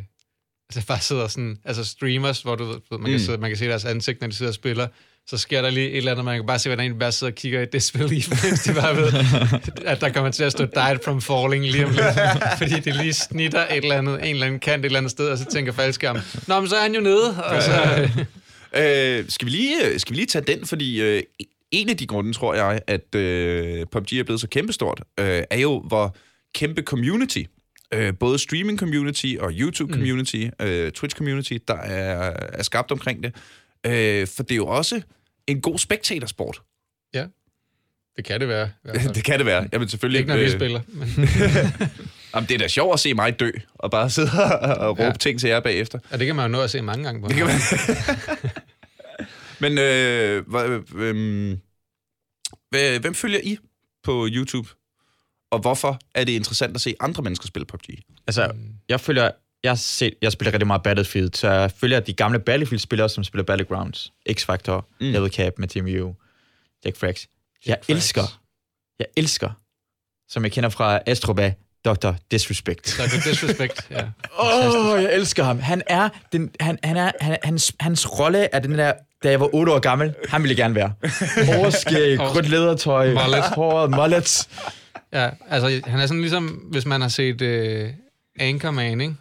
Altså bare sidder sådan, altså streamers, hvor du ved, man, kan Mm. sidde, man kan se deres ansigt, når de sidder og spiller, så sker der lige et eller andet, man kan bare se, hvordan de bare sidder og kigger i lige mens de bare ved, at der kommer til at stå died from falling lige om lidt, fordi det lige snitter et eller andet, en eller anden kant et eller andet sted, og så tænker faldskærmen, nå, men så er han jo nede, og så, Øh, skal, vi lige, skal vi lige tage den, fordi øh, en af de grunde, tror jeg, at øh, PUBG er blevet så kæmpestort, øh, er jo, hvor kæmpe community, øh, både streaming community og YouTube community, mm. øh, Twitch community, der er, er skabt omkring det. Øh, for det er jo også en god spectatorsport. ja, det kan det være. det kan det være. Jamen selvfølgelig Ikke når vi øh, spiller, men Jamen, det er da sjovt at se mig dø, og bare sidde og råbe Ja. ja. ting til jer bagefter. og det kan man jo nå at se mange gange på. Det kan man. Men øh, øh, hvad, hvem følger I på YouTube? Og hvorfor er det interessant at se andre mennesker spille PUBG? Altså, jeg følger... Jeg, set, jeg spiller rigtig meget Battlefield, så jeg følger de gamle Battlefield-spillere, som spiller Battlegrounds, X-Factor, mm. Level Cap med Team U, Jack Frax. Jeg Frax. elsker, jeg elsker, som jeg kender fra Astroba, Dr. Disrespect. Så det disrespect, ja. Åh, oh, jeg elsker ham. Han er, den, han, han er, han, hans, hans rolle er den der, da jeg var 8 år gammel, han ville gerne være. Overskæg, rødt lædertøj, Mullet. håret, mullet. Ja, altså han er sådan ligesom, hvis man har set uh, Anchorman, ikke?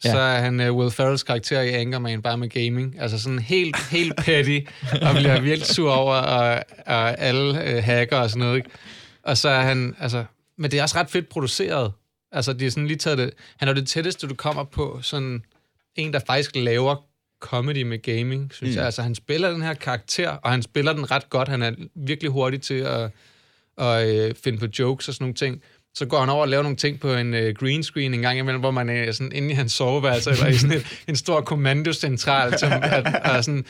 Så Ja. er han uh, Will Ferrells karakter i Anchorman, bare med gaming. Altså sådan helt, helt petty, og bliver virkelig sur over, og, og alle uh, hacker og sådan noget, ikke? Og så er han, altså... Men det er også ret fedt produceret. Altså, de er sådan lige taget det... Han er det tætteste, du kommer på sådan en, der faktisk laver comedy med gaming, synes mm. jeg. Altså, han spiller den her karakter, og han spiller den ret godt. Han er virkelig hurtig til at, at øh, finde på jokes og sådan nogle ting. Så går han over og laver nogle ting på en øh, green screen en gang imellem, hvor man er sådan inde i hans soveværelse, eller i sådan en, en stor kommandocentral, som at, er sådan,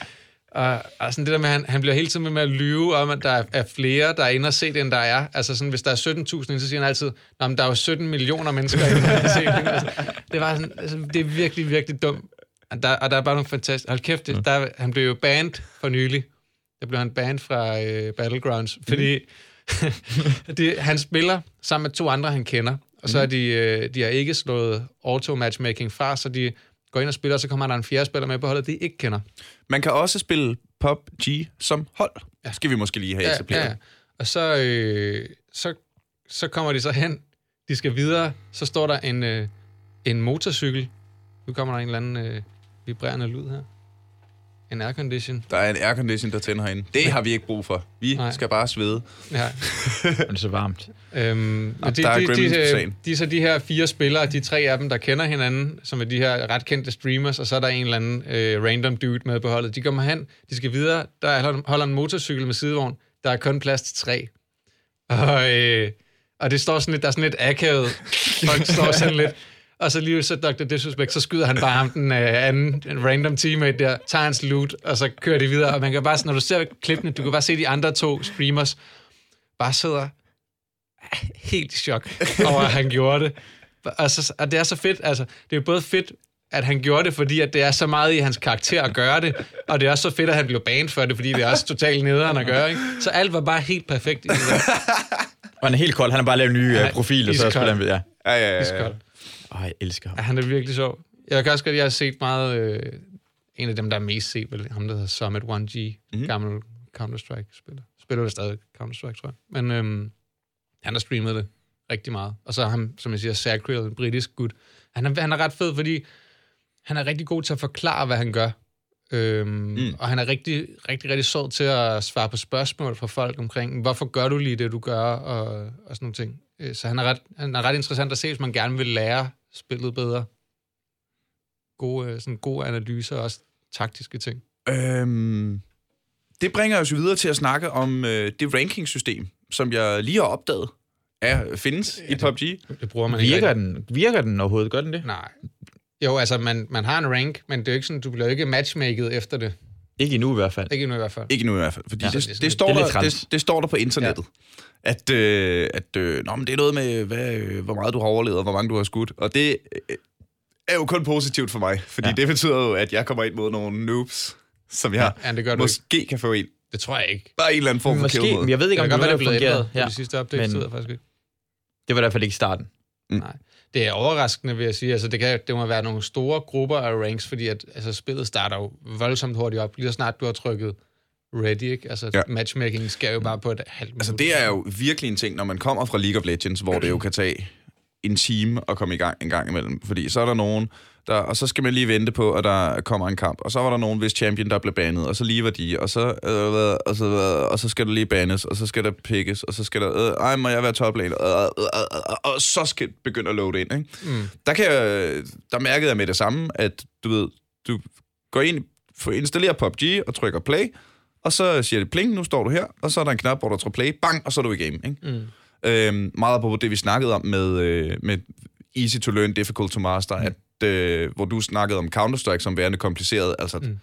og, og sådan det der med, at han, han bliver hele tiden med at lyve om, at der er, er flere, der er inde og se det, end der er. Altså sådan, hvis der er 17.000, så siger han altid, Nå, men der er jo 17 millioner mennesker inde og se det. Altså, det, var sådan, altså, det er virkelig, virkelig dumt. Og der, og der er bare nogle fantastiske... Hold kæft, det, der, han blev jo banned for nylig. Der blev han banned fra øh, Battlegrounds, fordi det, han spiller sammen med to andre, han kender. Og så er de, øh, de har ikke slået auto-matchmaking fra, så de går ind og spiller, og så kommer der en fjerde spiller med på holdet, de ikke kender. Man kan også spille PUBG som hold. Ja. Skal vi måske lige have etableret. ja. Og så, øh, så, så kommer de så hen, de skal videre, så står der en, øh, en motorcykel. Nu kommer der en eller anden øh, vibrerende lyd her. En aircondition. Der er en aircondition, der tænder herinde. Det har vi ikke brug for. Vi Nej. Skal bare svede. Ja. Det er så varmt. Øhm, Nå, og de, der er de, de, de, de er så de her fire spillere, de tre af dem, der kender hinanden, som er de her ret kendte streamers, og så er der en eller anden øh, random dude med på holdet. De kommer hen, de skal videre, der er- holder en motorcykel med sidevogn, der er kun plads til tre. Og, øh, og det står sådan lidt, der er sådan lidt akavet. Folk står sådan lidt, og så lige så Dr. Disrespect, så skyder han bare ham den øh, anden en random teammate der, tager hans loot, og så kører de videre. Og man kan bare, når du ser klippene, du kan bare se de andre to streamers, bare sidder helt i chok over, at han gjorde det. Og, så, og det er så fedt, altså, det er jo både fedt, at han gjorde det, fordi at det er så meget i hans karakter at gøre det, og det er også så fedt, at han blev banned for det, fordi det er også totalt nederen at gøre, ikke? Så alt var bare helt perfekt i det der. Og han er helt kold. Han har bare lavet en ny Ja, uh, profil, og så spiller han... Ja. Ja, ja, ja, ja. Åh, jeg elsker ham. Ja, han er virkelig sjov. Jeg kan også godt, jeg har set meget, øh, en af dem, der er mest set, vel, ham der hedder Summit 1G, mm-hmm. gammel Counter-Strike-spiller. Spiller det stadig Counter-Strike, tror jeg. Men øhm, han har streamet det rigtig meget. Og så ham, som jeg siger, Sacriel, en britisk gut. Han er, han er ret fed, fordi han er rigtig god til at forklare, hvad han gør. Øhm, mm. Og han er rigtig, rigtig, rigtig sød til at svare på spørgsmål fra folk omkring, hvorfor gør du lige det, du gør, og, og sådan nogle ting. Øh, Så han er, ret, han er ret interessant at se, hvis man gerne vil lære spillet bedre. Gode, øh, sådan gode analyser og også taktiske ting. Øhm, det bringer os jo videre til at snakke om øh, det rankingsystem, som jeg lige har opdaget, er, findes ja, i PUBG. Det bruger man ikke Virker rigtig. den, virker den overhovedet? Gør den det? Nej. Jo, altså, man, man har en rank, men det er jo ikke sådan, du bliver ikke matchmaket efter det. Ikke endnu i hvert fald. Ikke endnu i hvert fald. Ikke nu i hvert fald, fordi Ja, det, det er det, det, står det er der, det, det står der på internettet. Ja. At, øh, at øh, nå, men det er noget med, hvad, øh, hvor meget du har overlevet, og hvor mange du har skudt. Og det øh, er jo kun positivt for mig, fordi Ja. det betyder jo, at jeg kommer ind mod nogle noobs, som jeg Ja, det gør du ikke. måske kan få en. Det tror jeg ikke. Bare en eller anden form for Måske, men jeg ved ikke, om det det, det fungerede. blevet ændret Ja. de sidste updates, men- det ved jeg faktisk ikke. Det var i hvert fald ikke i starten. Nej. Det er overraskende, vil jeg sige. Altså, det, kan, det må være nogle store grupper af ranks, fordi at, altså, spillet starter jo voldsomt hurtigt op, lige så snart du har trykket ready, ikke? Altså, Ja. matchmaking sker jo bare på et halvt Altså, det er jo virkelig en ting, når man kommer fra League of Legends, hvor det jo kan tage en time at komme i gang en gang imellem. Fordi så er der nogen, der, og så skal man lige vente på, at der kommer en kamp. Og så var der nogen, hvis champion, der blev banet, og så lige var de, og så, øh, og så, øh, og så skal der lige banes, og så skal der pickes, og så skal der, øh, ej, må jeg være toplane, øh, øh, øh, øh, og så skal det begynde at loade ind, ikke? Mm. Der, kan jeg, der mærkede jeg med det samme, at du ved, du går ind, får installeret PUBG og trykker play, og så siger det pling, nu står du her, og så er der en knap, hvor du trykker play, bang, og så er du i game, ikke? Mm. Øhm, meget på det, vi snakkede om med, øh, med easy to learn, difficult to master, mm. at, øh, hvor du snakkede om Counter-Strike som værende kompliceret. Altså, mm. Mm.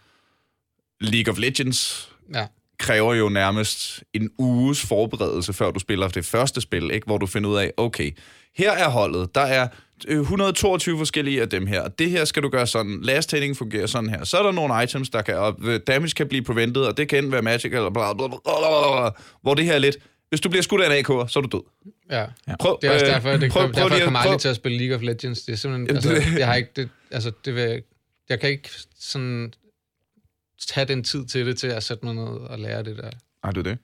League of Legends Ja. kræver jo nærmest en uges forberedelse, før du spiller det første spil, ikke? hvor du finder ud af, okay, her er holdet, der er øh, 122 forskellige af dem her, og det her skal du gøre sådan, last hitting fungerer sådan her, så er der nogle items, der kan, og øh, damage kan blive prevented, og det kan enten være magic, eller bla bla bla, bla, bla, hvor det her er lidt, hvis du bliver skudt af en AK'er, så er du død. Ja. Prøv, Det er også øh, derfor, det prøv- kom, prøv derfor jeg at- kommer prøv- aldrig til at spille League of Legends. Det er simpelthen, Jamen, altså, det- jeg har ikke, det, altså, det vil, jeg kan ikke sådan tage den tid til det, til at sætte mig ned og lære det der. Ej, det er det.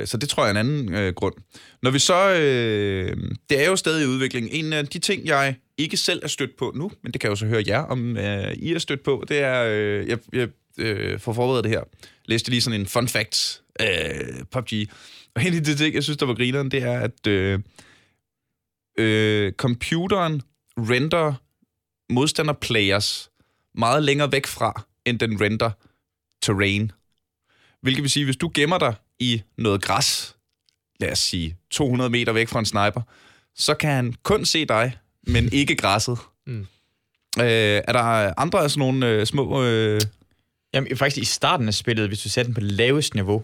Øh, så det tror jeg er en anden øh, grund. Når vi så... Øh, det er jo stadig i udvikling. En af de ting, jeg ikke selv er stødt på nu, men det kan jeg jo så høre jer, om øh, I er stødt på, det er... Øh, jeg jeg øh, får forberedt det her. Læste lige sådan en fun fact øh, PUBG. Og en af de ting, jeg synes, der var grineren, det er, at øh, øh, computeren render modstanderplayers meget længere væk fra, end den render terrain. Hvilket vil sige, hvis du gemmer dig i noget græs, lad os sige 200 meter væk fra en sniper, så kan han kun se dig, men ikke græsset. Mm. Øh, er der andre af sådan nogle øh, små... Øh, Jamen, faktisk i starten af spillet, hvis du satte den på det laveste niveau,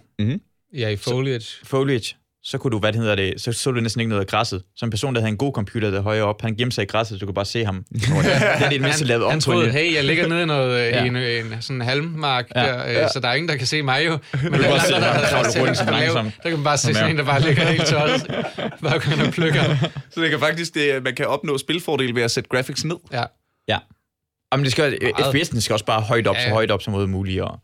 Ja, i Foliage. foliage, så kunne du, hvad det hedder det, så så du næsten ikke noget af græsset. Så en person, der havde en god computer der højere op, han gemte sig i græsset, så du kunne bare se ham. det er det mindste lavet om han troede, hey, jeg ligger nede i, noget, Ja. ja. i en, en sådan halmmark, Ja. der, øh, Ja. så der er ingen, der kan se mig jo. Men kan bare se ham kravle der, rundt sådan der, langsomt. der kan man bare se sådan en, der bare ligger helt tosset. Bare går og plukker. så det kan faktisk, det, man kan opnå spilfordel ved at sætte graphics ned. Ja. Ja. Jamen, det skal, Meget. FPS'en skal også bare højt op, Ja, så ja. højt op som muligt. Og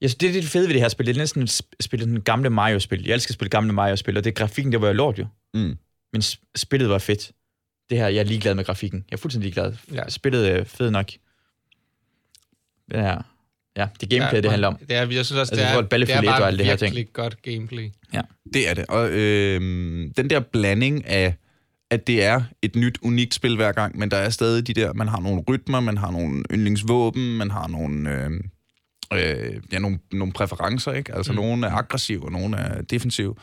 jeg synes, det er det fede ved det her spil. Det er næsten at sp- spille den gamle Mario-spil. Jeg elsker at spille gamle Mario-spil, og det grafikken, det var jo lort jo. Mm. Men spillet var fedt. Det her, jeg er ligeglad med grafikken. Jeg er fuldstændig ligeglad. Ja. Spillet er fedt nok. Det her, ja, det gameplay, ja, det handler om. Det er, jeg synes også, Altså, det er, det er og bare alt det her ting. virkelig godt gameplay. Det er det. Og øh, den der blanding af, at det er et nyt, unikt spil hver gang, men der er stadig de der, man har nogle rytmer, man har nogle yndlingsvåben, man har nogle, øh, øh, ja, nogle, nogle præferencer, ikke? Altså, mm. nogle er aggressive, og nogle er defensive.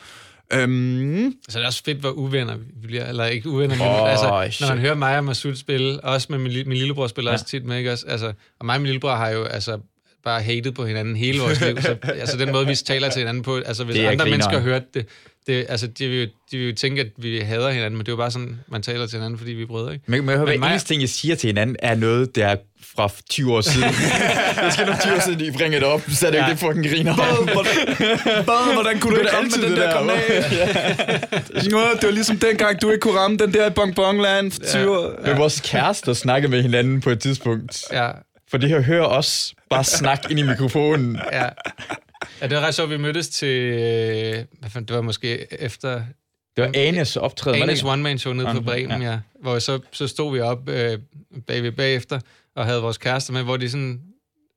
Øhm, Så det er også fedt, hvor uvenner vi bliver. Eller ikke uvenner, men Åh, altså, shit. når man hører mig og Masud spille, også med min, min lillebror spiller Ja. også tit med, ikke også? Altså, og mig og min lillebror har jo altså bare hated på hinanden hele vores liv. Så, altså den måde, vi taler til hinanden på, altså hvis andre grineren. mennesker hørte det, det altså, de vil, jo, de vil jo tænke, at vi hader hinanden, men det er jo bare sådan, man taler til hinanden, fordi vi er brødre, ikke? Men, men hver mig- eneste ting, jeg siger til hinanden, er noget, der er fra 20 år siden. det skal nok 20 år siden, I bringer det op, så er det jo Ja. det fucking griner. Hvad? Hvordan, hvad? Hvordan kunne du Det ikke er ramme den det der der, granat? Nå, det var ligesom dengang, du ikke kunne ramme den der i bonbonland for 20 år. Men vores kærester snakker med hinanden på et tidspunkt. Ja, For det her hører os bare snakke ind i mikrofonen. ja. Ja, det var ret sjovt, vi mødtes til, øh, hvad fanden, det var måske efter Det var Anes optræden. var Anes one-man-show nede på Bremen, ja. ja. Hvor så, så stod vi op øh, bagved bagefter, og havde vores kærester med, hvor de sådan,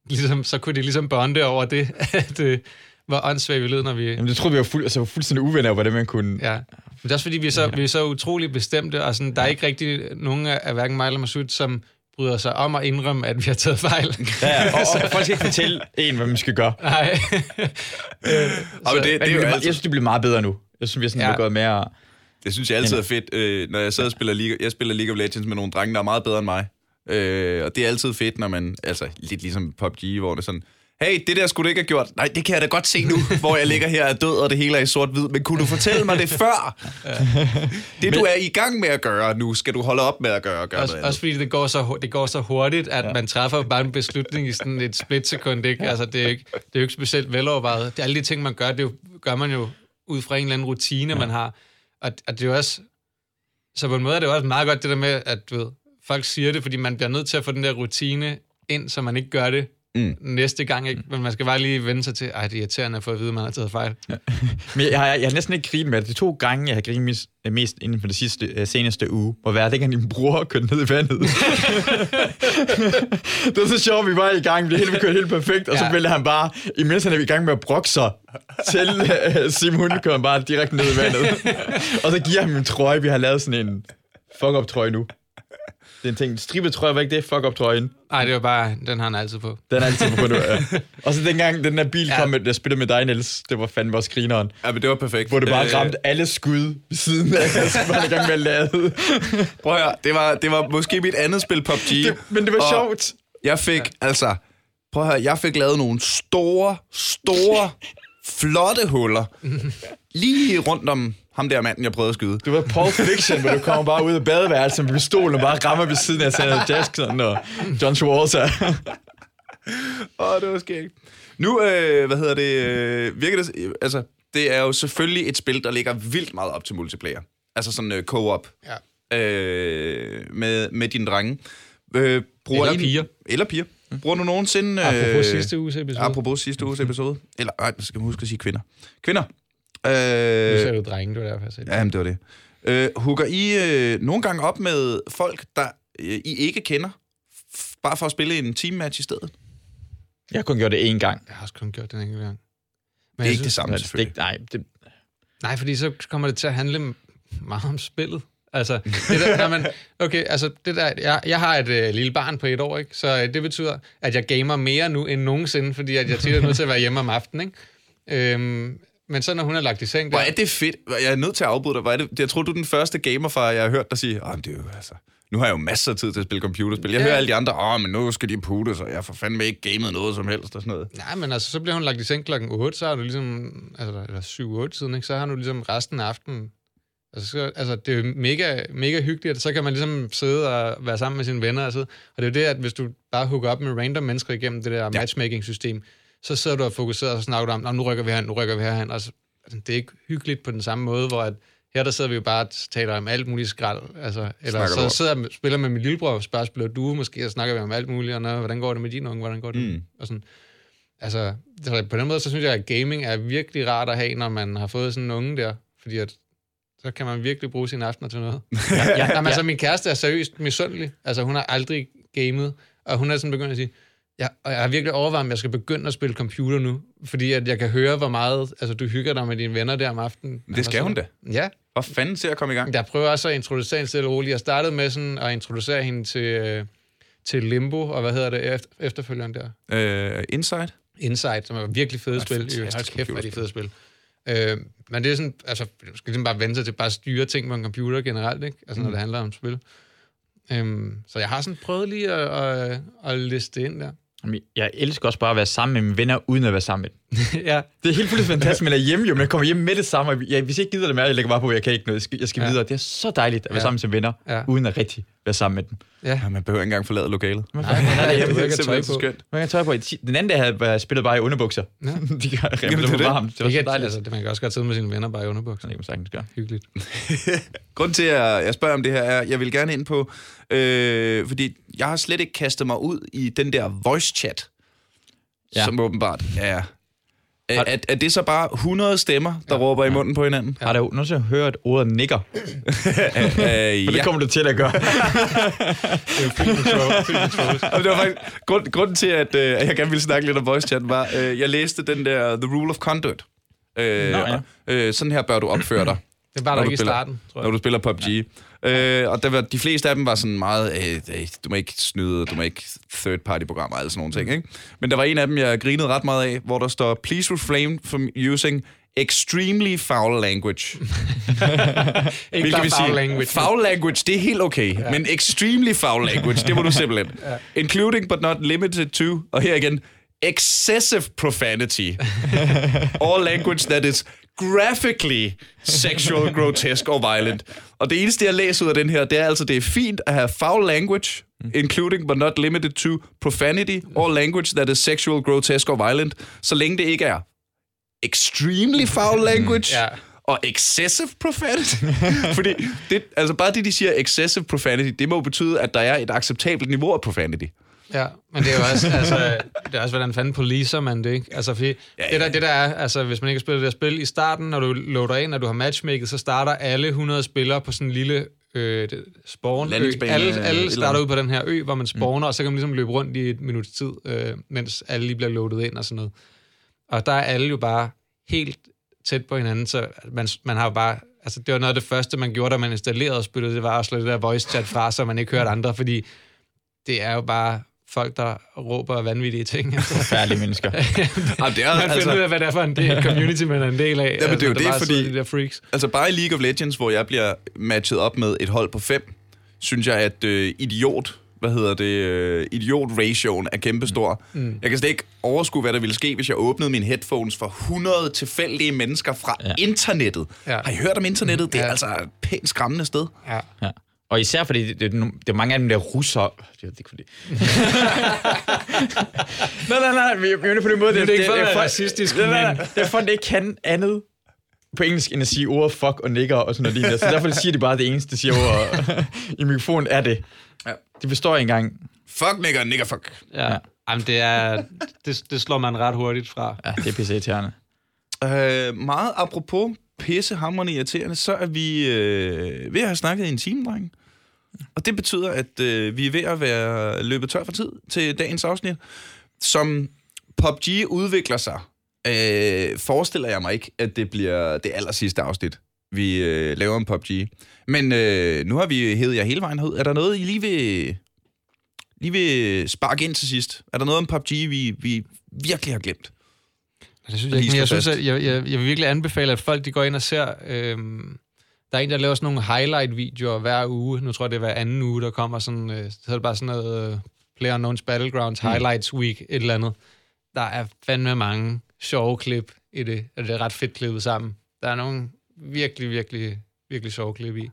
ligesom, så kunne de ligesom bonde over det, at øh, hvor åndssvagt vi lød, når vi... Jamen, det troede vi var fuld, altså, fuldstændig uvenner, over, hvordan man kunne... Ja. Men det er også fordi, vi er så, vi er så utrolig bestemte, og sådan, der er ikke rigtig nogen af, af hverken mig eller Masud, som bryder sig om at indrømme, at vi har taget fejl. Ja, og, og, folk skal ikke fortælle en, hvad man skal gøre. Nej. Og det, det, Men er jo det, jeg synes, det bliver meget bedre nu. Jeg synes, vi er sådan, Ja. gået mere... det synes jeg altid er fedt, øh, når jeg sidder og spiller League, jeg spiller League of Legends med nogle drenge, der er meget bedre end mig. Øh, og det er altid fedt, når man, altså lidt ligesom PUBG, hvor det sådan, hey, det der skulle du ikke have gjort. Nej, det kan jeg da godt se nu, hvor jeg ligger her og er død, og det hele er i sort-hvid. Men kunne du fortælle mig det før? det, du er i gang med at gøre nu, skal du holde op med at gøre, gøre Også, også fordi det går, så, det går så hurtigt, at ja. man træffer bare en beslutning i sådan et splitsekund. Ikke? Altså, det, er ikke, det er jo ikke specielt velovervejet. Det er alle de ting, man gør, det jo, gør man jo ud fra en eller anden rutine, ja. man har. Og, og det er jo også... Så på en måde er det også meget godt det der med, at du ved, folk siger det, fordi man bliver nødt til at få den der rutine ind, så man ikke gør det mm. næste gang. Ikke? Men man skal bare lige vende sig til, ej, det er irriterende at få at vide, at man har taget fejl. Ja. Men jeg, har, jeg har næsten ikke grinet med det. De to gange, jeg har grinet mest, mest inden for det sidste, uh, seneste uge, hvor hver dengang din bror kørte ned i vandet. det var så sjovt, vi var i gang, vi helt kørte helt perfekt, og ja. så ville han bare, imens han er i gang med at brokke sig til uh, Simon, kører han bare direkte ned i vandet. og så giver han min trøje, vi har lavet sådan en fuck-up trøje nu. Det er en ting. Strippet trøje var ikke det? Fuck op trøjen. Nej, det var bare, den har han altid på. Den er altid på nu, ja. Og så dengang den der bil ja. kom, med, der spillede med dig, Niels, det var fandme også grineren. Ja, men det var perfekt. Hvor det bare øh... ramte alle skud ved siden af, så var i gang med at lade. Prøv at høre, det var, det var måske mit andet spil PUBG. Det, men det var sjovt. Jeg fik, ja. altså, prøv at høre, jeg fik lavet nogle store, store, flotte huller. Lige rundt om ham der manden, jeg prøvede at skyde. Du var Paul Fiction, hvor du kommer bare ud af badeværelset med pistolen og bare rammer ved siden af Samuel Jackson og John Travolta. Åh, oh, det var skægt. Nu, øh, hvad hedder det, øh, virker det, altså, det er jo selvfølgelig et spil, der ligger vildt meget op til multiplayer. Altså sådan øh, co-op. Ja. Øh, med, med dine drenge. Øh, bruger eller piger. Eller piger. Bruger du nogensinde... Øh, apropos sidste uges episode. Apropos sidste uges episode. Eller, ej, skal man huske at sige kvinder. Kvinder. Øh, nu ser du drenge, det var derfor, jeg sagde det. Jamen, det var det. Øh, hugger I øh, nogle gange op med folk, der øh, I ikke kender, bare for at spille en teammatch i stedet? Jeg har kun gjort det én gang. Jeg har også kun gjort det en enkelt gang. Men det er ikke synes, det samme, selvfølgelig. Det, nej, det... nej, fordi så kommer det til at handle meget om spillet. Altså, det der, når man, okay, altså, det der, jeg, jeg har et øh, lille barn på et år, ikke? så øh, det betyder, at jeg gamer mere nu end nogensinde, fordi at jeg tit er nødt til at være hjemme om aftenen. Ikke? Øhm, men så når hun er lagt i seng... Der... Hvor er det fedt. Jeg er nødt til at afbryde dig. Hvor er det... Jeg tror, du er den første gamerfar, jeg har hørt dig sige, oh, det er jo, altså, nu har jeg jo masser af tid til at spille computerspil. Jeg ja. hører alle de andre, åh, oh, men nu skal de putte, så jeg får fandme ikke gamet noget som helst og sådan noget. Nej, men altså, så bliver hun lagt i seng klokken 8, så har du ligesom, altså, eller 7-8 tiden, ikke? så har du ligesom resten af aftenen Altså, så, altså, det er jo mega, mega hyggeligt, så kan man ligesom sidde og være sammen med sine venner. Altså. Og det er jo det, at hvis du bare hooker op med random mennesker igennem det der ja. matchmaking-system, så sidder du og fokuserer og snakker om, nu rykker vi herhen, nu rykker vi herhen. Altså, altså, det er ikke hyggeligt på den samme måde, hvor at, her der sidder vi jo bare og taler om alt muligt skrald. Altså, eller snakker så sidder jeg og spiller med min lillebror, og spørger, spiller du måske, og snakker vi om alt muligt, og noget, hvordan går det med din unge, hvordan går det? Mm. Og sådan. Altså, på den måde, så synes jeg, at gaming er virkelig rart at have, når man har fået sådan en unge der, fordi at så kan man virkelig bruge sine aftener til noget. ja, ja, Jamen, altså, min kæreste er seriøst misundelig. Altså, hun har aldrig gamet, og hun er sådan begyndt at sige, Ja, og jeg har virkelig overvejet, om jeg skal begynde at spille computer nu, fordi at jeg kan høre, hvor meget altså, du hygger dig med dine venner der om aftenen. Det skal hun da. Ja. Hvor fanden ser at komme i gang? Jeg prøver også at introducere hende stille og roligt. Jeg startede med sådan at introducere hende til, øh, til Limbo, og hvad hedder det efter, efterfølgeren der? Uh, Inside? Inside, som er virkelig fede spil. Hold kæft, hvad de fede spil. Øh, men det er sådan, altså, du skal ligesom bare vende sig til bare at styre ting på en computer generelt, ikke? Altså, mm. når det handler om spil. Øhm, så jeg har sådan prøvet lige at, at, at liste ind der. Jeg elsker også bare at være sammen med mine venner, uden at være sammen med dem. ja. Det er helt fuldstændig fantastisk, men er hjemme jo, men jeg kommer hjem med det samme. Jeg, hvis jeg ikke gider det mere, jeg lægger bare på, at jeg kan ikke noget. Jeg skal, jeg skal ja. videre. Det er så dejligt at være ja. sammen med sine venner, ja. uden at rigtig være sammen med dem. Ja. ja man behøver ikke engang forlade lokalet. Nej, nej, nej, jeg behøver ikke tøj på. Skønt. Man kan tøj på. Den anden dag havde jeg spillet bare i underbukser. Ja. De kan Jamen, det, det, varmt. det var så dejligt. Altså, det, man kan også godt sidde med sine venner bare i underbukser. Det kan man sagtens gøre. Hyggeligt. Grunden til, at jeg spørger om det her, er, jeg vil gerne ind på, øh, fordi jeg har slet ikke kastet mig ud i den der voice chat ja. som åbenbart er... Er, er, er det så bare 100 stemmer, der ja, råber i munden på hinanden? Ja. Har du nogensinde hørt ordet nigger? uh, uh, ja. det kommer du til at gøre. det er jo det var faktisk, grund, grunden til, at uh, jeg gerne ville snakke lidt om voice chat, var, uh, jeg læste den der The Rule of Conduct. Uh, Nå, ja. uh, sådan her bør du opføre dig. Det var der ikke i starten, tror jeg. Når du spiller PUBG. Ja. Øh, og der var, de fleste af dem var sådan meget, øh, du må ikke snyde, du må ikke third-party-programmer og sådan nogle ting. Ikke? Men der var en af dem, jeg grinede ret meget af, hvor der står, please refrain from using extremely foul language. Hvilket vil sige, language. foul language, det er helt okay, ja. men extremely foul language, det må du simpelthen. ja. Including but not limited to, og her igen, excessive profanity. All language that is graphically sexual, grotesque or violent. Og det eneste, jeg læser ud af den her, det er altså, det er fint at have foul language, including but not limited to profanity or language that is sexual, grotesque or violent, så længe det ikke er extremely foul language, ja. og excessive profanity. Fordi det, altså bare det, de siger excessive profanity, det må betyde, at der er et acceptabelt niveau af profanity. Ja, men det er jo også, altså, det er også, hvordan fanden policer man det, ikke? Altså, fordi ja, ja. Det, der, det der er, altså, hvis man ikke har spillet det der spil, i starten, når du loader ind, når du har matchmaket, så starter alle 100 spillere på sådan en lille øh, spawn ø. Alle, alle starter ud på den her ø, hvor man spawner, mm. og så kan man ligesom løbe rundt i et minuts tid, øh, mens alle lige bliver loadet ind og sådan noget. Og der er alle jo bare helt tæt på hinanden, så man, man har jo bare... Altså, det var noget af det første, man gjorde, da man installerede spillet, det var at slå det der voice chat fra, så man ikke hørte andre, fordi det er jo bare folk, der råber vanvittige ting. Færdige mennesker. Jamen, det er, man finder altså, ud af, hvad det er for en del, community, man er en del af. Ja, men det er jo det, fordi... De der freaks. Altså bare i League of Legends, hvor jeg bliver matchet op med et hold på fem, synes jeg, at øh, idiot hvad hedder det, øh, idiot-ratioen er kæmpestor. Mm. mm. Jeg kan slet ikke overskue, hvad der ville ske, hvis jeg åbnede mine headphones for 100 tilfældige mennesker fra ja. internettet. Ja. Har I hørt om internettet? Det er ja. altså et pænt skræmmende sted. Ja. ja. Og især fordi det, det, det er mange af dem der russer. Det er ikke fordi. nej, nej, nej. Vi, er på den måde. Det, det, det, er ikke for, det, er for racistisk, nej, nej, nej. Det er for, at det ikke kan andet på engelsk, end at sige ord fuck og nigger og sådan noget Så derfor siger de bare, det eneste, de siger ord i mikrofonen, er det. Ja. Det består engang. Fuck nigger, nigger fuck. Ja. ja. Jamen, det, er, det, det slår man ret hurtigt fra. Ja, det er pisse irriterende. Øh, meget apropos pissehammerende irriterende, så er vi øh, ved at have snakket i en time, dreng. Og det betyder, at øh, vi er ved at være løbet tør for tid til dagens afsnit. Som PUBG udvikler sig, øh, forestiller jeg mig ikke, at det bliver det aller sidste afsnit, vi øh, laver om PUBG. Men øh, nu har vi hævet jer hele vejen ud. Er der noget, I lige vil, lige vil sparke ind til sidst? Er der noget om PUBG, vi, vi virkelig har glemt? Det synes jeg ikke, men jeg synes, at jeg, jeg, jeg vil virkelig anbefale, at folk de går ind og ser... Øh der er en, der laver sådan nogle highlight-videoer hver uge. Nu tror jeg, det er hver anden uge, der kommer sådan... Øh, så er det bare sådan noget uh, Player Unknowns Battlegrounds mm. Highlights Week, et eller andet. Der er fandme mange sjove klip i det, og det er ret fedt klippet sammen. Der er nogle virkelig, virkelig, virkelig sjove klip i.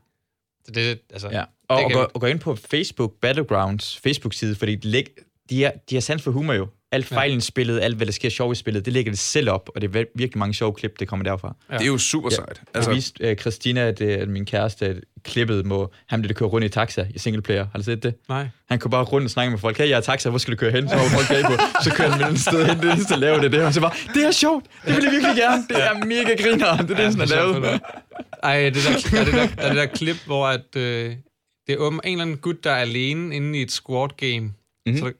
Så det, altså, ja. Og, det og, gå, og gå ind på Facebook Battlegrounds Facebook-side, fordi de, de, er, de har sans for humor jo. Alt fejlen i spillet, alt hvad der sker sjovt i spillet, det lægger det selv op, og det er virkelig mange sjove klip, det kommer derfra. Ja. Det er jo super sejt. Ja, altså... Jeg viste uh, Christina, at, uh, min kæreste, klippet må ham, der kører rundt i taxa i singleplayer. Har du set det? Nej. Han kunne bare rundt og snakke med folk. Hey, jeg er taxa, hvor skal du køre hen? Så var folk på. Så kører han med et sted hen, det eneste at lave det der. Og så bare, det er sjovt, det vil jeg virkelig gerne. Det er mega griner, det er det, sådan er lavet. Ej, det der, er det der, er det der klip, hvor at, øh, det er åben, en eller anden gut, der er alene inde i et squad game. Mm-hmm. Så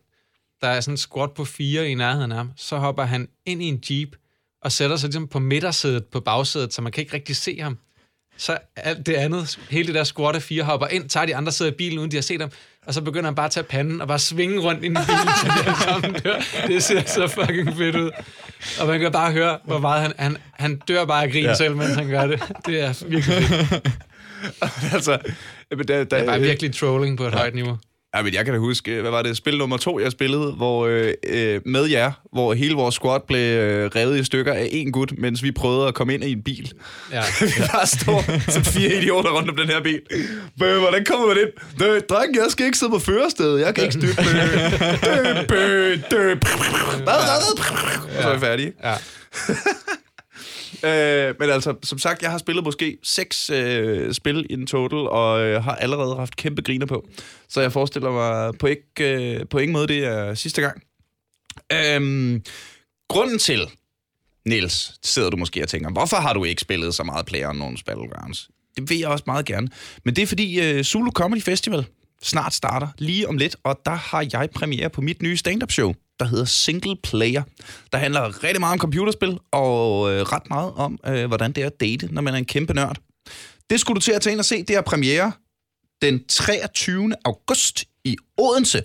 der er sådan en squat på fire i nærheden af ham, så hopper han ind i en jeep og sætter sig ligesom på midtersædet på bagsædet, så man kan ikke rigtig se ham. Så alt det andet, hele det der squat af fire, hopper ind, tager de andre sæder i bilen, uden de har set ham, og så begynder han bare at tage panden og bare svinge rundt ind i bilen, så dør. Det ser så fucking fedt ud. Og man kan bare høre, hvor meget han, han, han dør bare af grin ja. selv, mens han gør det. Det er virkelig fedt. altså, der, der, det er bare virkelig trolling på et ja. højt niveau. Ja, men jeg kan da huske, hvad var det, spil nummer to, jeg spillede, hvor øh, øh, med jer, hvor hele vores squad blev øh, revet i stykker af en gut, mens vi prøvede at komme ind i en bil. Ja. vi bare står som fire idioter rundt om den her bil. Bøh, hvordan kommer man ind? Dø, dreng, jeg skal ikke sidde på førerstedet. Jeg kan ikke styre. Dø, bøh, dø, Så er vi færdige. Ja. Øh, men altså, som sagt, jeg har spillet måske seks øh, spil i en total, og øh, har allerede haft kæmpe griner på. Så jeg forestiller mig på, ikke, øh, på ingen måde, det er sidste gang. Øh, grunden til, Niels, sidder du måske og tænker, hvorfor har du ikke spillet så meget Player Unknown's Battlegrounds? Det vil jeg også meget gerne. Men det er fordi øh, Zulu Comedy Festival snart starter lige om lidt, og der har jeg premiere på mit nye stand-up show der hedder Single Player. Der handler rigtig meget om computerspil, og øh, ret meget om, øh, hvordan det er at date, når man er en kæmpe nørd. Det skulle du til at tage ind og se. Det er premiere den 23. august i Odense.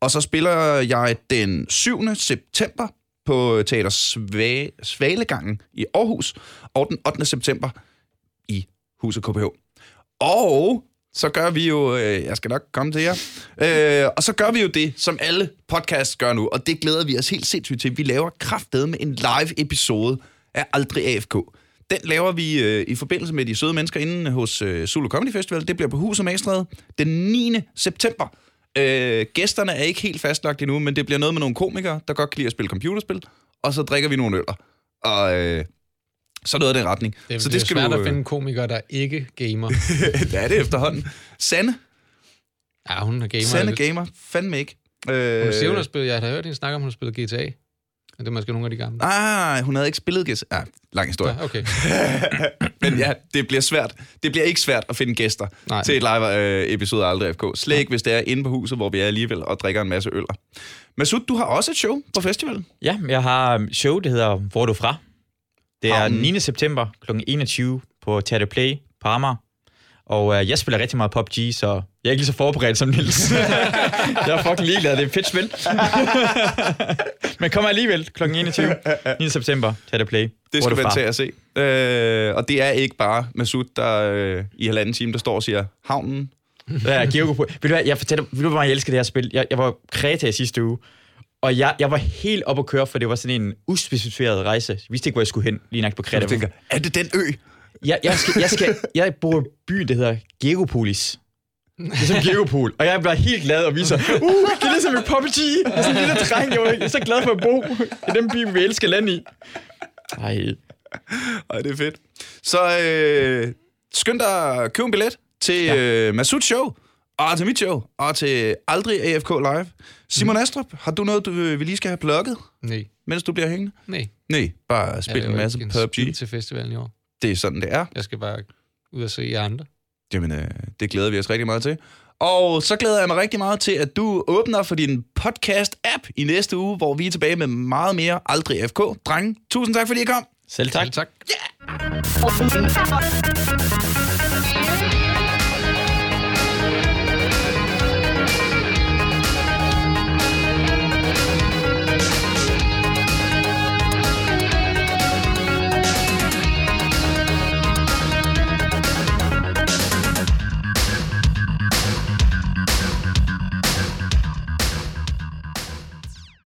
Og så spiller jeg den 7. september på Teater Svalegangen i Aarhus, og den 8. september i Huset KPH. Og så gør vi jo, øh, jeg skal nok komme til jer, øh, og så gør vi jo det, som alle podcasts gør nu, og det glæder vi os helt sindssygt til. Vi laver kraftedet med en live episode af Aldrig AFK. Den laver vi øh, i forbindelse med de søde mennesker inde hos øh, Solo Comedy Festival. Det bliver på Huset Magstræde den 9. september. Øh, gæsterne er ikke helt fastlagt endnu, men det bliver noget med nogle komikere, der godt kan lide at spille computerspil, og så drikker vi nogle øller. Og øh, så noget af den retning. Det, så det, det er svært du, at finde komikere, der ikke gamer. det er det efterhånden. Sande, Ja, hun er gamer. Sande gamer, fandme ikke. Øh, Hun siger, hun har spillet, jeg har hørt hende snakke om, hun har spillet GTA. Det er måske nogle af de gamle. Ah, hun havde ikke spillet gæster. Ah, lang historie. Ja, okay. Men ja, det bliver svært. Det bliver ikke svært at finde gæster Nej. til et live-episode af Aldrig FK. Slet ikke, hvis det er inde på huset, hvor vi er alligevel og drikker en masse øl. Masud, du har også et show på festivalen. Ja, jeg har show, der hedder Hvor er du fra? Det er Havnen. 9. september kl. 21 på Theater Play på Amager. Og øh, jeg spiller rigtig meget PUBG, så jeg er ikke lige så forberedt som Nils. jeg er fucking ligeglad, det er et fedt spil. Men kommer alligevel kl. 21. 9. september, Play. Det Hvor er skal fra? til at se. Øh, og det er ikke bare Masud, der øh, i halvanden time, der står og siger, havnen. Ja, Georg Ved du hvad, jeg fortæller, ved du, hvor meget jeg elsker det her spil? Jeg, jeg var Kreta i sidste uge, og jeg, jeg var helt op at køre, for det var sådan en uspecificeret rejse. Jeg vidste ikke, hvor jeg skulle hen, lige nok på Kreta. Jeg tænker, er det den ø? Jeg, jeg, skal, jeg, skal, jeg bor i en by, der hedder Geropolis. Det er som Geropol. Og jeg bliver helt glad og viser, uh, det er ligesom et PUBG. Jeg er sådan en lille dreng, jeg er så glad for at bo i den by, vi elsker land i. Ej. Ej, det er fedt. Så øh, skynd dig at købe en billet til ja. øh, Masuds show, og til mit show, og til Aldrig AFK Live. Simon Astrup, har du noget, du, øh, vi lige skal have plukket, Nej, mens du bliver hængende? nej. Nej, bare spil en masse ikke PUBG. til festivalen i år. Det er sådan, det er. Jeg skal bare ud og se jer andre. Jamen, øh, det glæder vi os rigtig meget til. Og så glæder jeg mig rigtig meget til, at du åbner for din podcast-app i næste uge, hvor vi er tilbage med meget mere Aldrig FK. Drenge, tusind tak, fordi I kom. Selv tak. Selv tak. Yeah.